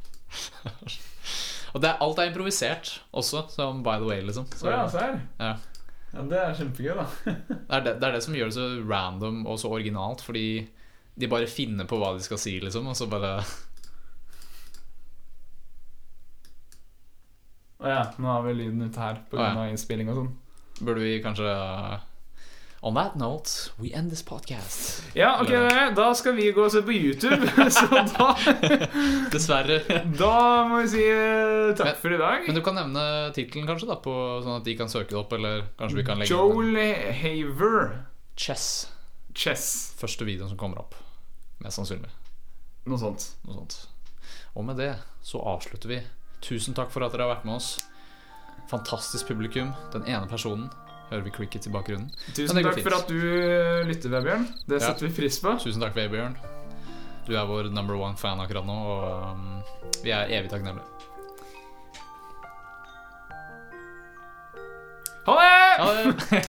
Og det er, alt er improvisert også, som by the way, liksom. Så, ja, se her. ja. Ja, det er kjempegøy, da. Det er det, det er det som gjør det så random og så originalt, fordi de bare finner på hva de skal si, liksom, og så bare Å ja, nå har vi lyden ute her pga. Å, ja. innspilling og sånn. Burde vi kanskje On that note, we end this podcast. Ja, ok, da skal vi gå og se på YouTube. Så da, Dessverre. da må vi si eh, takk Men- for i dag. Men du kan nevne tittelen, kanskje, da på, sånn at de kan søke det opp, eller kanskje vi kan legge Joel Haver. Chess. Chess. Første videoen som kommer opp. Mest sannsynlig. Noe sånt. Noe sånt. Og med det så avslutter vi. Tusen takk for at dere har vært med oss. Fantastisk publikum. Den ene personen hører vi cricket i bakgrunnen. Tusen takk fint. for at du eh, lytter, Vebjørn. Det Ja. setter vi pris på. Tusen takk, Vebjørn. Du er vår number one fan akkurat nå, og um, vi er evig takknemlige. Ha det! Ha det!